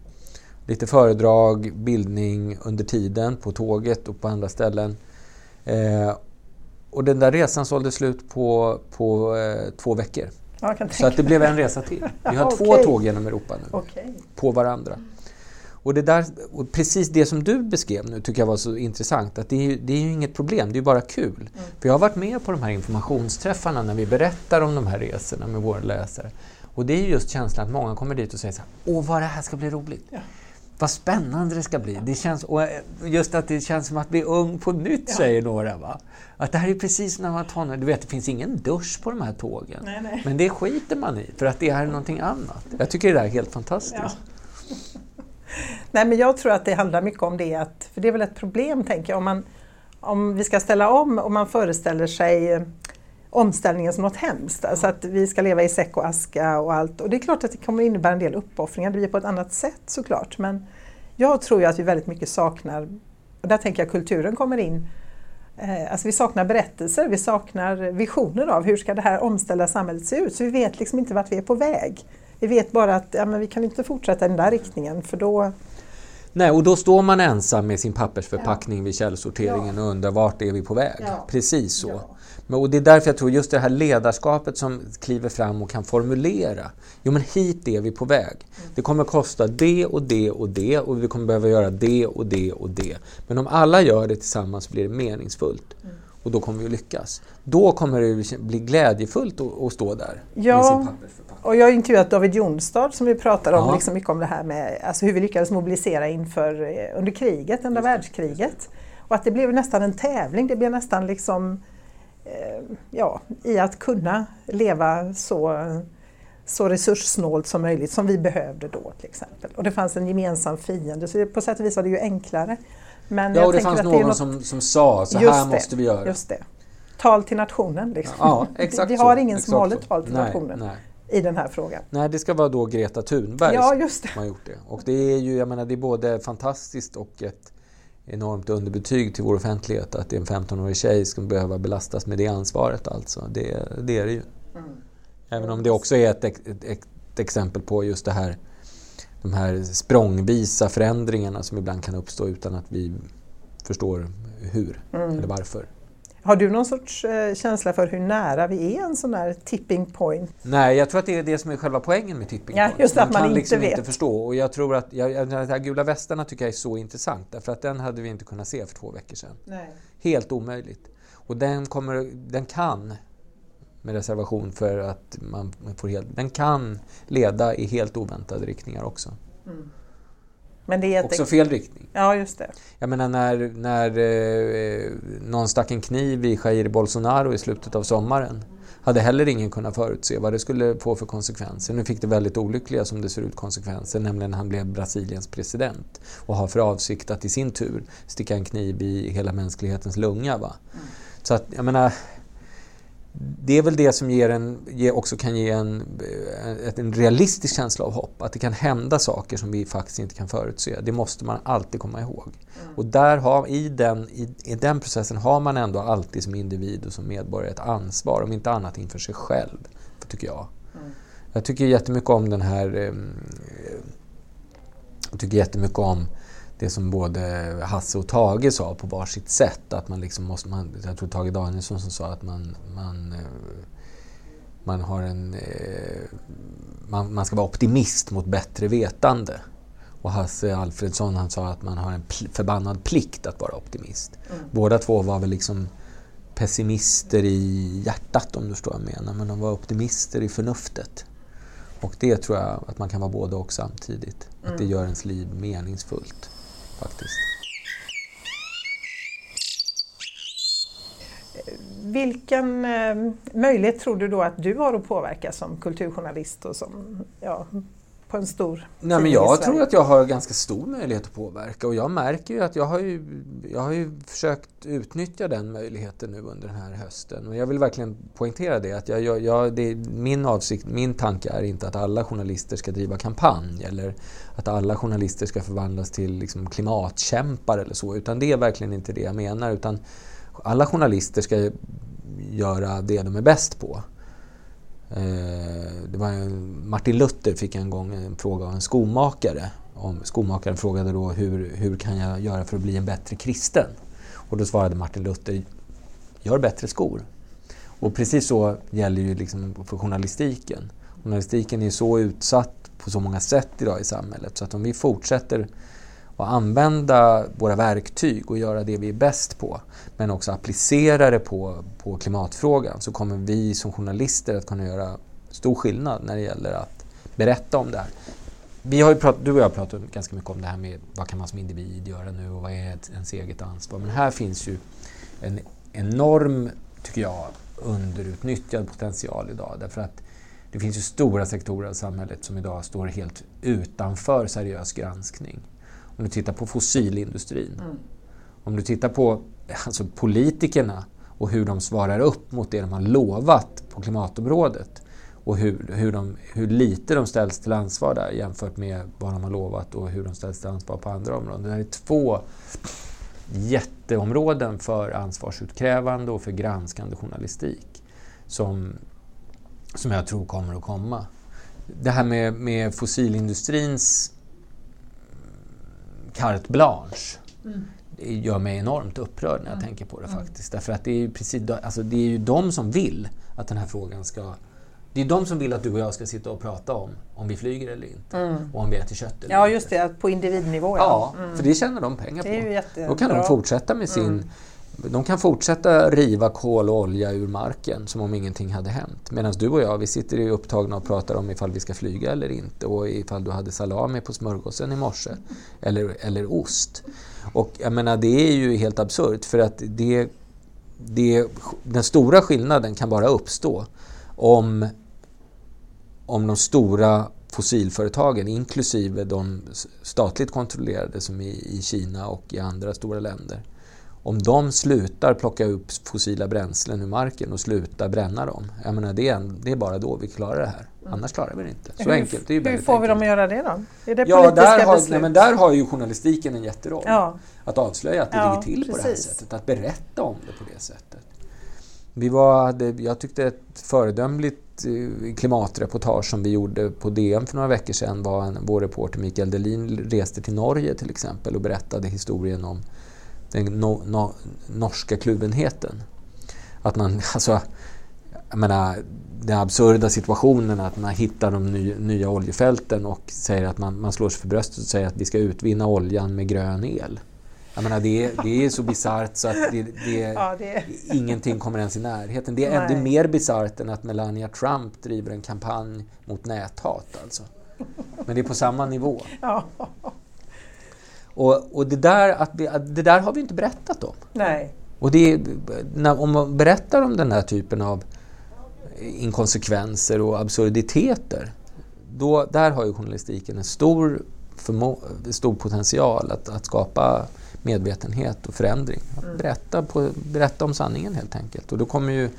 Lite föredrag, bildning under tiden på tåget och på andra ställen. Eh, och den där resan sålde slut på, på eh, två veckor. Så att det blev en resa till. Vi har okay. två tåg genom Europa nu, okay. på varandra. Och, det där, och precis det som du beskrev nu tycker jag var så intressant, att det är, det är ju inget problem, det är bara kul. Mm. För jag har varit med på de här informationsträffarna när vi berättar om de här resorna med våra läsare. Och det är just känslan att många kommer dit och säger så här, åh vad det här ska bli roligt. Ja. Vad spännande det ska bli. Det känns, och just att det känns som att bli ung på nytt, ja. säger några. Va? Att det här är precis när man tar Du vet, det finns ingen dusch på de här tågen. Nej, nej. Men det skiter man i, för att det är någonting annat. Jag tycker det där är helt fantastiskt. Ja. Nej, men jag tror att det handlar mycket om det, att, för det är väl ett problem tänker jag, om, man, om vi ska ställa om och man föreställer sig omställningen som något hemskt, alltså att vi ska leva i säck och aska och allt. Och det är klart att det kommer innebära en del uppoffringar, det blir på ett annat sätt såklart. Men jag tror ju att vi väldigt mycket saknar, och där tänker jag kulturen kommer in, eh, Alltså vi saknar berättelser, vi saknar visioner av hur ska det här omställda samhället se ut. Så vi vet liksom inte vart vi är på väg. Vi vet bara att ja, men vi kan inte fortsätta i den där riktningen för då Nej, och då står man ensam med sin pappersförpackning ja. vid källsorteringen ja. och undrar vart är vi på väg? Ja. Precis så. Men, och det är därför jag tror just det här ledarskapet som kliver fram och kan formulera. Jo men hit är vi på väg. Mm. Det kommer kosta det och det och det och vi kommer behöva göra det och det och det. Men om alla gör det tillsammans blir det meningsfullt. Mm. Och då kommer vi att lyckas. Då kommer det bli glädjefullt att, stå där ja. Och jag har intervjuat David Jonstad som vi pratar om ja. liksom mycket om det här med alltså hur vi lyckades mobilisera inför eh, under kriget, andra världskriget. Och att det blev nästan en tävling, det blev nästan liksom eh, ja, i att kunna leva så, så resurssnålt som möjligt som vi behövde då till exempel. Och det fanns en gemensam fiende så på sätt och vis var det ju enklare. Men ja, och det fanns någon något... som, som sa så här det, måste vi göra. Just det. Tal till nationen. Liksom. Ja, exakt vi har ingen som håller tal till nej, nationen. Nej i den här frågan. Nej, det ska vara då Greta Thunberg ja, just det. som har gjort det. Och det är ju, jag menar, det är både fantastiskt och ett enormt underbetyg till vår offentlighet att en 15-årig tjej ska behöva belastas med det ansvaret alltså. Det, det är det ju. Mm. Även om det också är ett, ett, ett, exempel på just det här de här språngvisa förändringarna som ibland kan uppstå utan att vi förstår hur mm. eller varför. Har du någon sorts eh, känsla för hur nära vi är en sån där tipping point? Nej, jag tror att det är det som är själva poängen med tipping ja, point. Just att man, man kan inte liksom vet. inte förstå. Och jag tror att jag, den här gula västarna tycker jag är så intressant därför att den hade vi inte kunnat se för två veckor sedan. Nej. Helt omöjligt. Och den, kommer, den kan med reservation för att man får helt... Den kan leda i helt oväntade riktningar också. Mm. Men det är Också fel riktning. Ja, just det. Jag menar när, när eh, någon stack en kniv i Jair Bolsonaro i slutet av sommaren hade heller ingen kunnat förutse vad det skulle få för konsekvenser. Nu fick det väldigt olyckliga som det ser ut konsekvenser, nämligen han blev Brasiliens president och har för avsikt att i sin tur sticka en kniv i hela mänsklighetens lunga. Va? Mm. Så att, jag menar, det är väl det som ger en, också kan ge en, en realistisk känsla av hopp. Att det kan hända saker som vi faktiskt inte kan förutse. Det måste man alltid komma ihåg. Mm. Och där har, i, den, i, i, den processen har man ändå alltid som individ och som medborgare ett ansvar, om inte annat inför sig själv, tycker jag. Mm. Jag tycker jättemycket om den här... Eh, jag tycker jättemycket om det som både Hasse och Tage sa på varsitt sätt. Att man liksom måste, man, jag tror Tage Danielsson som sa att man, man, eh, man har en... Eh, man, man ska vara optimist mot bättre vetande. Och Hasse Alfredsson han sa att man har en pl förbannad plikt att vara optimist. Mm. Båda två var väl liksom pessimister i hjärtat om du förstår vad jag menar. Men de var optimister i förnuftet. Och det tror jag att man kan vara både och samtidigt. Mm. Att det mm. gör ens liv meningsfullt faktiskt. Vilken eh, möjlighet tror du då att du har att påverka som kulturjournalist och som, ja, på en stor Nej, men Jag tror att jag har ganska stor möjlighet att påverka och jag märker ju att jag har ju, jag har ju försökt utnyttja den möjligheten nu under den här hösten. Och jag vill verkligen poängtera det. Att jag, jag, jag, det min, avsikt, min tanke är inte att alla journalister ska driva kampanj eller att alla journalister ska förvandlas till liksom klimatkämpar eller så. Utan det är verkligen inte det jag menar. Utan alla journalister ska göra det de är bäst på. Eh, det var en, Martin Luther fick en gång en fråga av en skomakare. Om, skomakaren frågade då hur, hur kan jag göra för att bli en bättre kristen? Och då svarade Martin Luther, gör bättre skor. Och precis så gäller ju liksom för journalistiken. Journalistiken är så utsatt på så många sätt idag i samhället så att om vi fortsätter och använda våra verktyg och göra det vi är bäst på men också applicera det på, på klimatfrågan så kommer vi som journalister att kunna göra stor skillnad när det gäller att berätta om det här. Vi har ju pratat, du och jag har pratat ganska mycket om det här med vad kan man som individ göra nu och vad är ens eget ansvar. Men här finns ju en enorm, tycker jag, underutnyttjad potential idag. Därför att det finns ju stora sektorer av samhället som idag står helt utanför seriös granskning. Om du tittar på fossilindustrin, mm. om du tittar på alltså politikerna och hur de svarar upp mot det de har lovat på klimatområdet och hur, hur, de, hur lite de ställs till ansvar där jämfört med vad de har lovat och hur de ställs till ansvar på andra områden. Det här är två jätteområden för ansvarsutkrävande och för granskande journalistik som, som jag tror kommer att komma. Det här med, med fossilindustrins carte blanche mm. det gör mig enormt upprörd när jag mm. tänker på det mm. faktiskt. Därför att det är, ju precis, alltså det är ju de som vill att den här frågan ska det är de som vill att du och jag ska sitta och prata om om vi flyger eller inte mm. och om vi äter kött eller Ja, inte. just det, på individnivå. Ja, ja mm. för det tjänar de pengar på. Då kan de fortsätta med sin mm. De kan fortsätta riva kol och olja ur marken som om ingenting hade hänt. Medan du och jag, vi sitter ju upptagna och pratar om ifall vi ska flyga eller inte och ifall du hade salami på smörgåsen i morse eller, eller ost. Och jag menar, det är ju helt absurt för att det, det, den stora skillnaden kan bara uppstå om, om de stora fossilföretagen, inklusive de statligt kontrollerade som i, i Kina och i andra stora länder, om de slutar plocka upp fossila bränslen ur marken och slutar bränna dem, jag menar, det, är, det är bara då vi klarar det här. Mm. Annars klarar vi det inte. Så hur, enkelt. Det är hur får enkelt. vi dem att göra det då? Är det ja, där har, beslut? Nej, men där har ju journalistiken en jätteroll. Ja. Att avslöja att det ja, ligger till precis. på det här sättet, att berätta om det på det sättet. Vi var, jag tyckte ett föredömligt eh, klimatreportage som vi gjorde på DN för några veckor sedan var en, vår reporter Mikael Delin reste till Norge till exempel och berättade historien om den no, no, norska kluvenheten. Att man, alltså, jag menar, den absurda situationen att man hittar de ny, nya oljefälten och säger att man, man slår sig för bröstet och säger att vi ska utvinna oljan med grön el. Jag menar, det, är, det är så bisarrt så att det, det, Ja, det- ingenting kommer ens i närheten. Det är, Nej. mer bisarrt än att Melania Trump driver en kampanj mot näthat. Alltså. Men det är på samma nivå. Ja. Och, och det, där, att att det där har vi inte berättat om. Nej. Och det är, när, om man berättar om den här typen av inkonsekvenser och absurditeter, då, där har ju journalistiken en stor, förmo- stor potential att, att skapa medvetenhet och förändring. Att berätta, på, berätta om sanningen helt enkelt. Och då kommer ju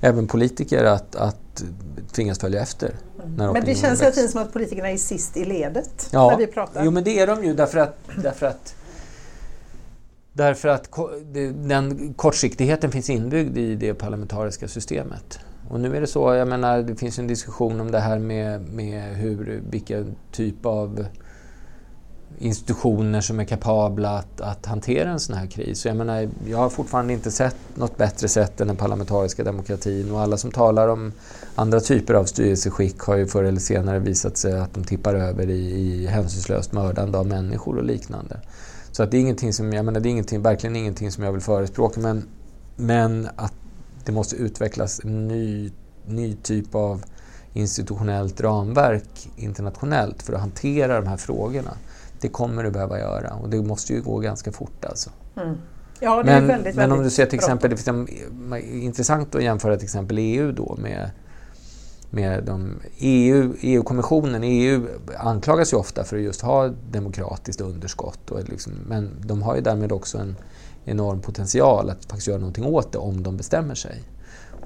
även politiker att, att tvingas följa efter. När Men det känns hela tiden som att politikerna är sist i ledet Ja, när vi pratar. Jo, men det är de ju därför att, därför att, därför att den kortsiktigheten finns inbyggd i det parlamentariska systemet. Och nu är det så, jag menar, det finns en diskussion om det här med, med hur, vilken typ av institutioner som är kapabla att, att hantera en sån här kris. Jag, menar, jag har fortfarande inte sett något bättre sätt än den parlamentariska demokratin och alla som talar om andra typer av styrelseskick har ju förr eller senare visat sig att de tippar över i, i hänsynslöst mördande av människor och liknande. Så att det är ingenting som, jag menar, det är ingenting, verkligen ingenting som jag vill förespråka men, men att det måste utvecklas en ny, ny typ av institutionellt ramverk internationellt för att hantera de här frågorna. Det kommer det behöva göra och det måste ju gå ganska fort alltså. Mm. Ja, är Men, väldigt, men om du ser till exempel, det en, intressant att jämföra till exempel EU då med, med de EU, EU-kommissionen. EU anklagas ju ofta för att just ha demokratiskt underskott. Och liksom, men de har ju därmed också en enorm potential att faktiskt göra någonting åt det om de bestämmer sig.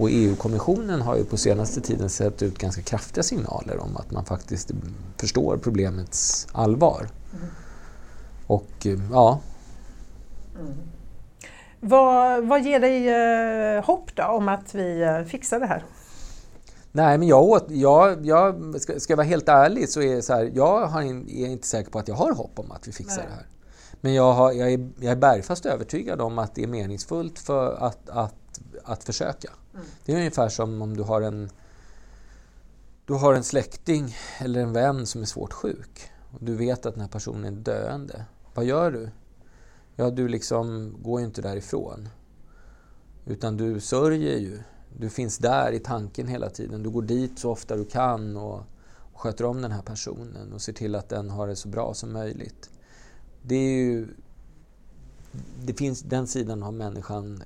Och EU-kommissionen har ju på senaste tiden sett ut ganska kraftiga signaler om att man faktiskt förstår problemets allvar. Och eh, ja, Vad, vad ger dig eh, hopp då om att vi eh, fixar det här? Nej, men jag, åt, jag, jag ska, ska jag vara helt ärlig så är så här, jag in, är inte säker på att jag har hopp om att vi fixar Nej. det här. Men jag, har, jag, är, jag är bergfast övertygad om att det är meningsfullt för att, att, att försöka. Det är ungefär som om du har en du har en släkting eller en vän som är svårt sjuk och du vet att den här personen är döende. Vad gör du? Ja, du liksom går ju inte därifrån. Utan du sörjer ju. Du finns där i tanken hela tiden. Du går dit så ofta du kan och, och sköter om den här personen och ser till att den har det så bra som möjligt. Det är ju... Det finns, den sidan av människan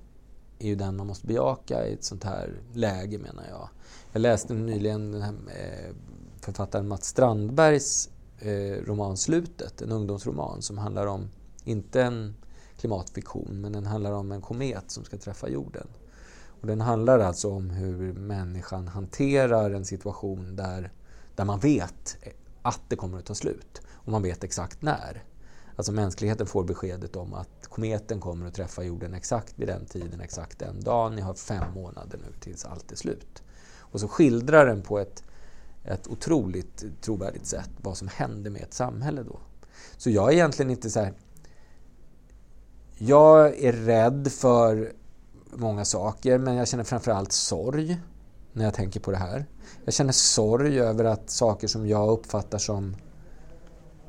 är ju den man måste bejaka i ett sånt här läge menar jag. Jag läste nyligen den här, eh, författaren Mats Strandbergs eh, roman Slutet, en ungdomsroman som handlar om, inte en klimatfiktion, men den handlar om en komet som ska träffa jorden. Och den handlar alltså om hur människan hanterar en situation där, där man vet eh, att det kommer att ta slut och man vet exakt när. Alltså mänskligheten får beskedet om att kometen kommer att träffa jorden exakt vid den tiden, exakt den dagen. Ni har fem månader nu tills allt är slut. Och så skildrar den på ett, ett otroligt trovärdigt sätt vad som händer med ett samhälle då. Så jag är egentligen inte så här... Jag är rädd för många saker men jag känner framförallt sorg när jag tänker på det här. Jag känner sorg över att saker som jag uppfattar som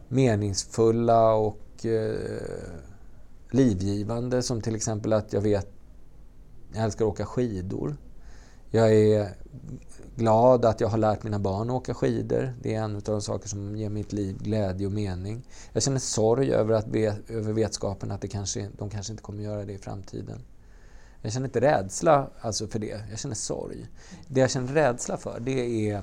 meningsfulla och eh, livgivande som till exempel att jag vet jag älskar att åka skidor. Jag är glad att jag har lärt mina barn att åka skidor. Det är en av de saker som ger mitt liv glädje och mening. Jag känner sorg över, att över vetskapen att det kanske, de kanske inte kommer göra det i framtiden. Jag känner inte rädsla alltså för det, jag känner sorg. Det jag känner rädsla för det är,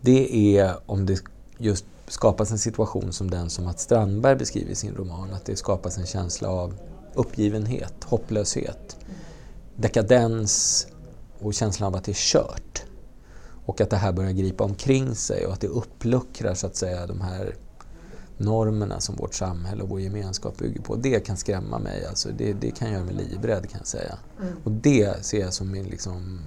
det är om det just skapas en situation som den som Mats Strandberg beskriver i sin roman. Att det skapas en känsla av uppgivenhet, hopplöshet, dekadens och känslan av att det är kört. Och att det här börjar gripa omkring sig och att det uppluckrar så att säga de här normerna som vårt samhälle och vår gemenskap bygger på. Det kan skrämma mig, alltså det, det kan göra mig livrädd kan jag säga. Och det ser jag som min, liksom,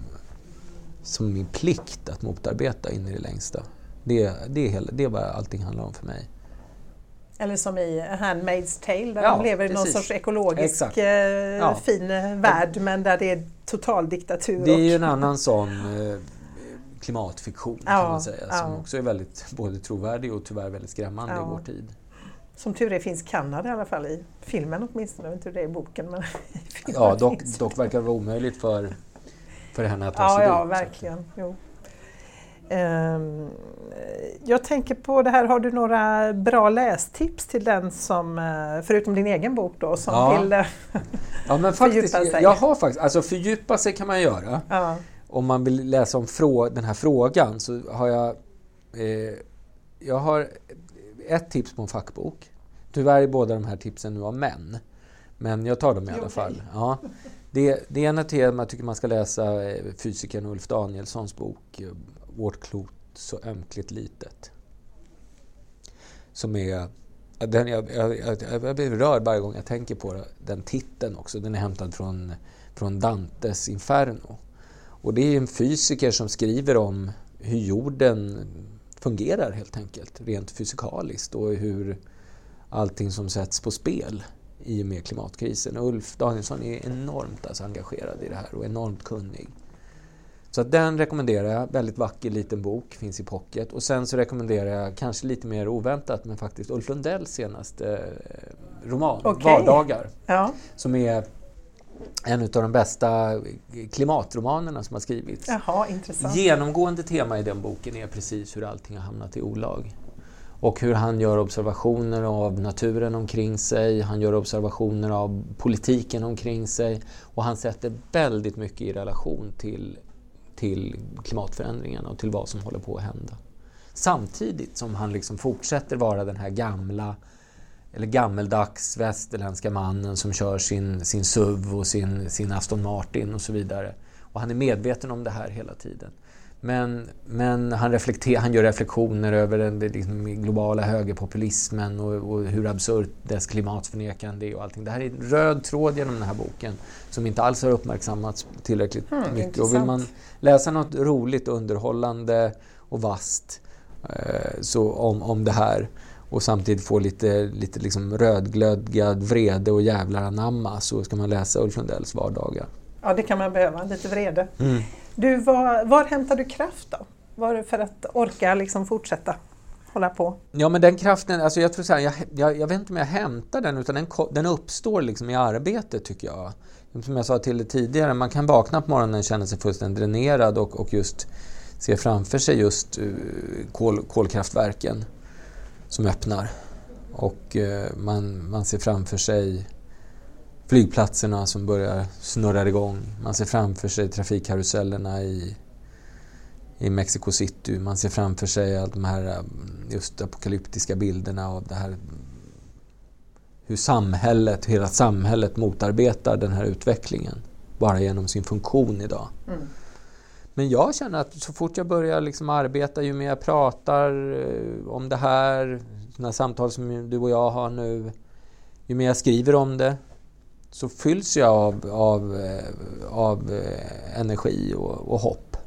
som min plikt att motarbeta in i det längsta. Det, det, är hela, det är vad allting handlar om för mig. Eller som i Handmaid's Tale där Ja, de lever i någon sorts ekologisk Exakt. eh, Ja. fin eh, värld men där det är total diktatur. Det är ju en annan sån eh, klimatfiktion kan Ja, man säga som ja. också är väldigt både trovärdig och tyvärr väldigt skrämmande Ja. i vår tid. Som tur är finns Kanada i alla fall i filmen åtminstone. Jag vet inte hur det är i boken. Men ja, dock, dock verkar det vara omöjligt för, för henne att ta ja, sig Ja, dit. verkligen. Um, jag tänker på det här, har du några bra lästips till den som, eh, förutom din egen bok då, som Ja. vill Ja, men faktiskt, fördjupa sig? jag har faktiskt, alltså fördjupa sig kan man göra. ja. Om man vill läsa om frå- den här frågan så har jag, eh, jag har ett tips på en fackbok. Tyvärr är båda de här tipsen nu av män. Men jag tar dem i alla fall. Ja. Det, det ena temat tycker man ska läsa eh, fysikern Ulf Danielssons bok eh, vårt klot så ömkligt litet. Som är... Den, jag, jag, jag, jag blir rörd varje gång jag tänker på det. den titeln också. Den är hämtad från, från Dantes Inferno. Och det är en fysiker som skriver om hur jorden fungerar helt enkelt, rent fysikaliskt och hur allting som sätts på spel i och med klimatkrisen. Och Ulf Danielsson är enormt alltså engagerad i det här och enormt kunnig. Så den rekommenderar jag. Väldigt vacker liten bok, finns i pocket. Och sen så rekommenderar jag, kanske lite mer oväntat, men faktiskt Ulf Lundells senaste eh, roman, Okej. Vardagar, ja. som är en av de bästa klimatromanerna som har skrivits. Jaha, intressant. Genomgående tema i den boken är precis hur allting har hamnat i olag. Och hur han gör observationer av naturen omkring sig, han gör observationer av politiken omkring sig och han sätter väldigt mycket i relation till, till klimatförändringarna och till vad som håller på att hända. Samtidigt som han liksom fortsätter vara den här gamla eller gammeldags västerländska mannen som kör sin, sin SUV och sin, sin Aston Martin och så vidare. Och han är medveten om det här hela tiden. Men, men han, reflekter, han gör reflektioner över den, liksom globala högerpopulismen och, och hur absurt dess klimatförnekande är och allting. Det här är en röd tråd genom den här boken som inte alls har uppmärksammats tillräckligt Mm, mycket. Och vill man läsa något roligt, underhållande och vasst eh, så om, om det här och samtidigt få lite, lite liksom rödglödgad vrede och jävlar anamma så ska man läsa Ulf Lundells vardagar. Ja, det kan man behöva, lite vrede. Mm. Du, var, var hämtar du kraft då? Var för att orka liksom fortsätta hålla på? Ja men den kraften, alltså jag tror så här, jag, jag, jag vet inte om jag hämtar den utan den, den uppstår liksom i arbetet tycker jag. Som jag sa till dig tidigare, man kan vakna på morgonen och känna sig fullständigt dränerad och, och just se framför sig just eh, kol, kolkraftverken som öppnar. Och eh, man, man ser framför sig flygplatserna som börjar snurra igång. Man ser framför sig trafikkarusellerna i, i Mexico City. Man ser framför sig all de här um, just apokalyptiska bilderna av det här hur samhället, hela samhället motarbetar den här utvecklingen bara genom sin funktion idag. Mm. Men jag känner att så fort jag börjar liksom arbeta, ju mer jag pratar eh, om det här, sådana samtal som du och jag har nu, ju mer jag skriver om det, så fylls jag av, av, eh, av eh, energi och, och hopp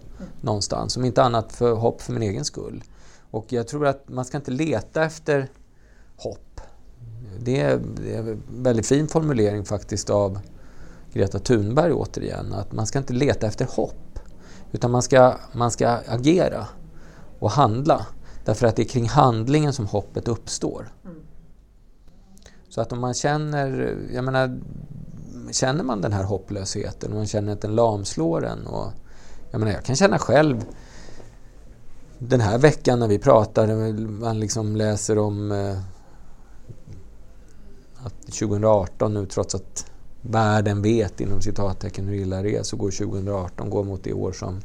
någonstans. Om inte annat för hopp för min egen skull. Och jag tror att man ska inte leta efter hopp. Det är, det är en väldigt fin formulering faktiskt av Greta Thunberg återigen. Att man ska inte leta efter hopp. Utan man ska, man ska agera och handla. Därför att det är kring handlingen som hoppet uppstår. Så att om man känner, jag menar, känner man den här hopplösheten och man känner att den lamslår en. Och, jag menar, jag kan känna själv den här veckan när vi pratar, man liksom läser om eh, att 2018 nu trots att världen vet inom citattecken hur illa det är så går 2018 går mot det år som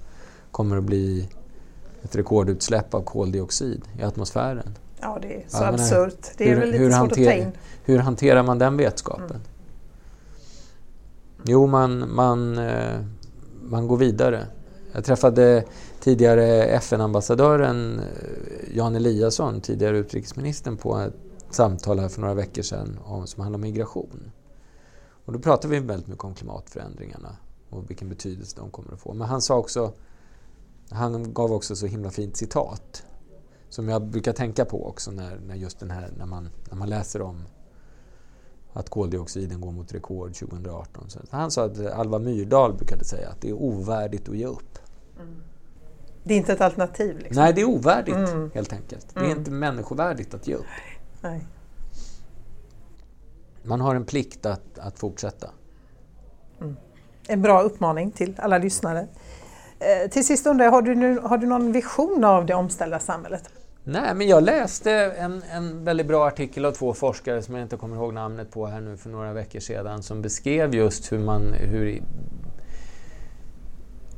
kommer att bli ett rekordutsläpp av koldioxid i atmosfären. Ja, det är så Ja, absurt. Det är hur- väl lite hur svårt att ta hanter- in. Hur hanterar man den vetskapen? Mm. Jo, man, man, eh, man går vidare. Jag träffade tidigare FN-ambassadören eh, Jan Eliasson, tidigare utrikesministern, på ett samtal här för några veckor sedan om, som handlar om migration. Och då pratade vi väldigt mycket om klimatförändringarna och vilken betydelse de kommer att få. Men han sa också, han gav också så himla fint citat som jag brukar tänka på också när, när just den här, när man, när man läser om att koldioxiden går mot rekord 2018. Så han sa att Alva Myrdal brukade säga att det är ovärdigt att ge upp. Det är inte ett alternativ. Liksom. Nej, det är ovärdigt Mm. helt enkelt. Det är Mm. inte människovärdigt att ge upp. Nej. man har en plikt att, att fortsätta. Mm. En bra uppmaning till alla lyssnare. Eh, till sist undrar jag, har du, nu, har du någon vision av det omställda samhället? Nej, men jag läste en, en väldigt bra artikel av två forskare som jag inte kommer ihåg namnet på här nu för några veckor sedan som beskrev just hur man hur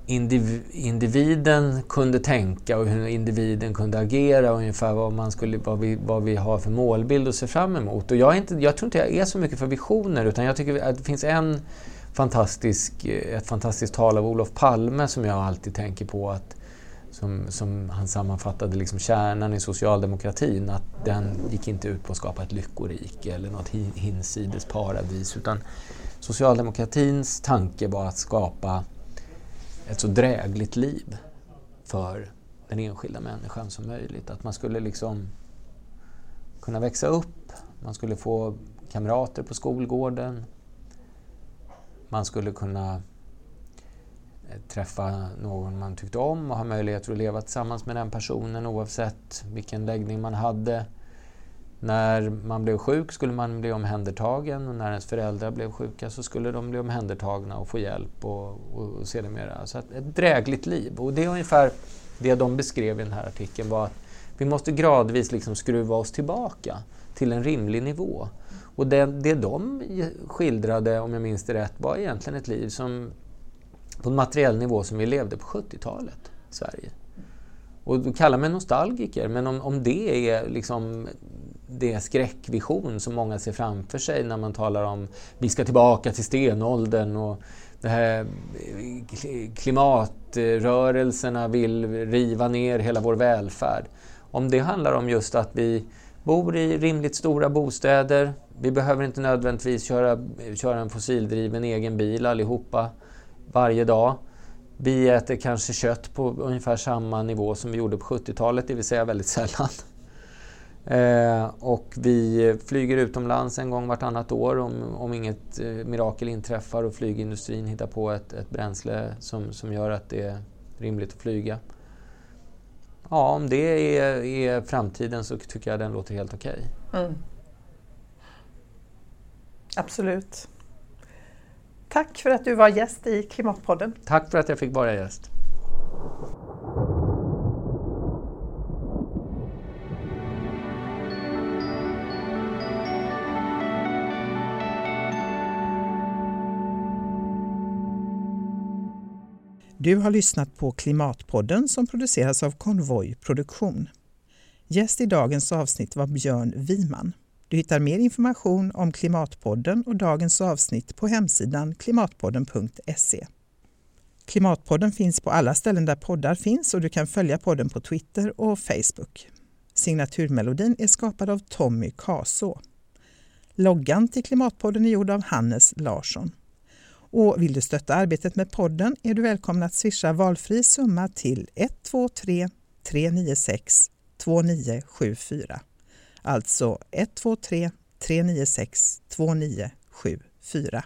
indiv, individen kunde tänka och hur individen kunde agera ungefär vad, man skulle, vad, vi, vad vi har för målbild att se fram emot. Och jag, är inte, jag tror inte jag är så mycket för visioner utan jag tycker att det finns en fantastisk, ett fantastiskt tal av Olof Palme som jag alltid tänker på att som, som han sammanfattade liksom kärnan i socialdemokratin, att den gick inte ut på att skapa ett lyckorike eller något hinsides paradis utan socialdemokratins tanke var att skapa ett så drägligt liv för den enskilda människan som möjligt. Att man skulle liksom kunna växa upp, man skulle få kamrater på skolgården, man skulle kunna Eh, träffa någon man tyckte om och ha möjlighet att leva tillsammans med den personen oavsett vilken läggning man hade. När man blev sjuk skulle man bli omhändertagen och när ens föräldrar blev sjuka så skulle de bli omhändertagna och få hjälp och, och, och sedermera. Så att ett drägligt liv. Och det är ungefär det de beskrev i den här artikeln var att vi måste gradvis liksom skruva oss tillbaka till en rimlig nivå. Och det, det de skildrade, om jag minns det rätt, var egentligen ett liv som på en materiell nivå som vi levde på 70-talet i Sverige. Och du kallar mig nostalgiker, men om, om det är liksom det skräckvision som många ser framför sig när man talar om vi ska tillbaka till stenåldern och det här eh, klimatrörelserna vill riva ner hela vår välfärd. Om det handlar om just att vi bor i rimligt stora bostäder, vi behöver inte nödvändigtvis köra, köra en fossildriven egen bil allihopa varje dag. Vi äter kanske kött på ungefär samma nivå som vi gjorde på 70-talet, det vill säga väldigt sällan. Eh, och vi flyger utomlands en gång vartannat år om, om inget eh, mirakel inträffar och flygindustrin hittar på ett, ett bränsle som, som gör att det är rimligt att flyga. Ja, om det är, är framtiden så tycker jag den låter helt okej. Okay. Mm. Absolut. Tack för att du var gäst i Klimatpodden. Tack för att jag fick vara gäst. Du har lyssnat på Klimatpodden som produceras av Konvoj Produktion. Gäst i dagens avsnitt var Björn Wiman. Du hittar mer information om Klimatpodden och dagens avsnitt på hemsidan klimatpodden.se. Klimatpodden finns på alla ställen där poddar finns och du kan följa podden på Twitter och Facebook. Signaturmelodin är skapad av Tommy Kaså. Loggan till Klimatpodden är gjord av Hannes Larsson. Och vill du stötta arbetet med podden är du välkommen att swisha valfri summa till 123 396 2974. Alltså 123 396 2974.